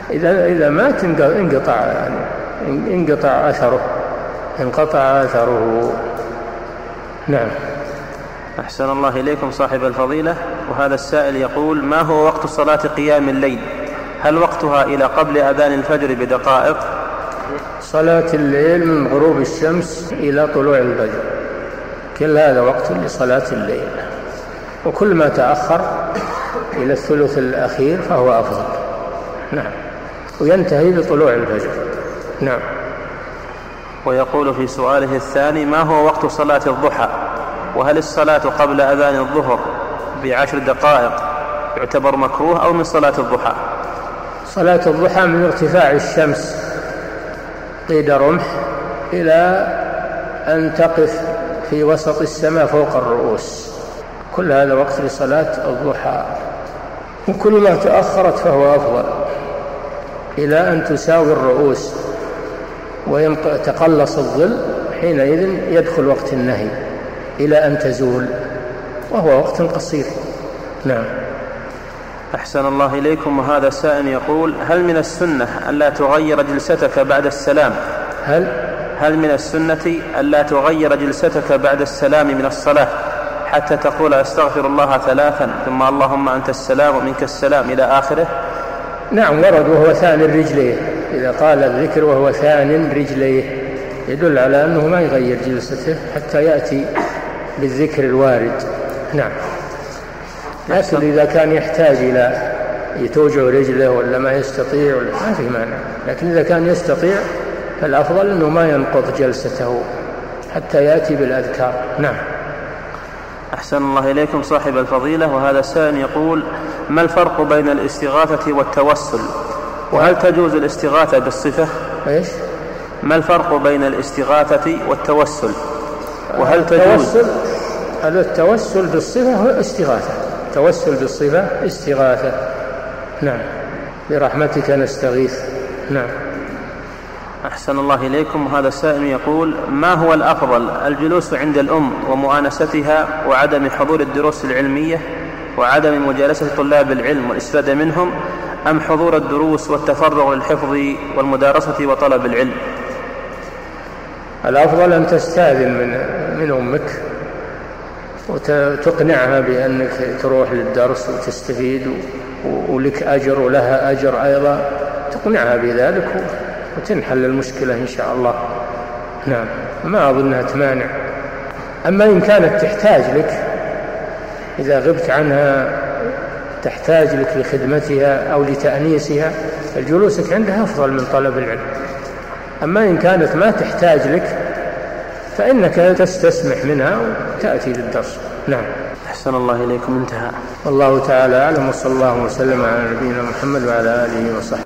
إذا إذا مات انقطع يعني انقطع أثره انقطع أثره. نعم. أحسن الله إليكم صاحب الفضيلة وهذا السائل يقول ما هو وقت صلاة قيام الليل؟ هل وقتها إلى قبل أذان الفجر بدقائق؟ صلاة الليل من غروب الشمس إلى طلوع الفجر. كل هذا وقت لصلاة الليل. وكل ما تأخر إلى الثلث الأخير فهو أفضل. نعم. وينتهي بطلوع الفجر. نعم. ويقول في سؤاله الثاني ما هو وقت صلاة الضحى؟ وهل الصلاة قبل أذان الظهر بعشر دقائق يعتبر مكروه أو من صلاة الضحى؟ صلاة الضحى من ارتفاع الشمس قيد رمح إلى أن تقف في وسط السماء فوق الرؤوس. كل هذا وقت لصلاة الضحى. وكل ما تأخرت فهو أفضل. إلى أن تساوي الرؤوس ويتقلص الظل حينئذ يدخل وقت النهي. إلى أن تزول. وهو وقت قصير. نعم. أحسن الله إليكم. وهذا سائل يقول هل من السنة ألا تغير جلستك بعد السلام؟ هل؟ هل من السنة ألا تغير جلستك بعد السلام من الصلاة؟ حتى تقول أستغفر الله ثلاثا ثم اللهم أنت السلام ومنك السلام إلى آخره؟ نعم ورد وهو ثاني رجليه. إذا قال الذكر وهو ثاني رجليه يدل على أنه ما يغير جلسته حتى يأتي بالذكر الوارد. نعم. لكن إذا كان يحتاج إلى توجع رجله ولا ما يستطيع ولا ما في مانع. لكن إذا كان يستطيع فالأفضل أنه ما ينقض جلسته حتى يأتي بالأذكار. نعم. أحسن الله إليكم صاحب الفضيلة. وهذا السائل يقول ما الفرق بين الاستغاثة والتوسل؟ وهل تجوز الاستغاثة بالصفة؟ إيش؟ ما الفرق بين الاستغاثة والتوسل؟ وهل تجوز؟ التوسل التوسل بالصفة هو استغاثة. التوسل بالصفة استغاثة. نعم. برحمتك نستغيث. نعم. أحسن الله إليكم. وهذا السائل يقول ما هو الأفضل الجلوس عند الأم ومؤانستها وعدم حضور الدروس العلمية وعدم مجالسة طلاب العلم والإستفادة منهم أم حضور الدروس والتفرغ للحفظ والمدارسة وطلب العلم؟ الأفضل أن تستأذن من من أمك. وتقنعها بأنك تروح للدرس وتستفيد ولك أجر ولها أجر أيضا. تقنعها بذلك وتنحل المشكلة إن شاء الله. نعم. ما أظنها تمانع. أما إن كانت تحتاج لك إذا غبت عنها تحتاج لك لخدمتها أو لتأنيسها فجلوسك عندها أفضل من طلب العلم. أما إن كانت ما تحتاج لك فإنك تستسمح منها وتأتي للدرس. نعم. أحسن الله إليكم. انتهى. والله تعالى أعلم وصلى الله وسلم على نبينا محمد وعلى آله وصحبه.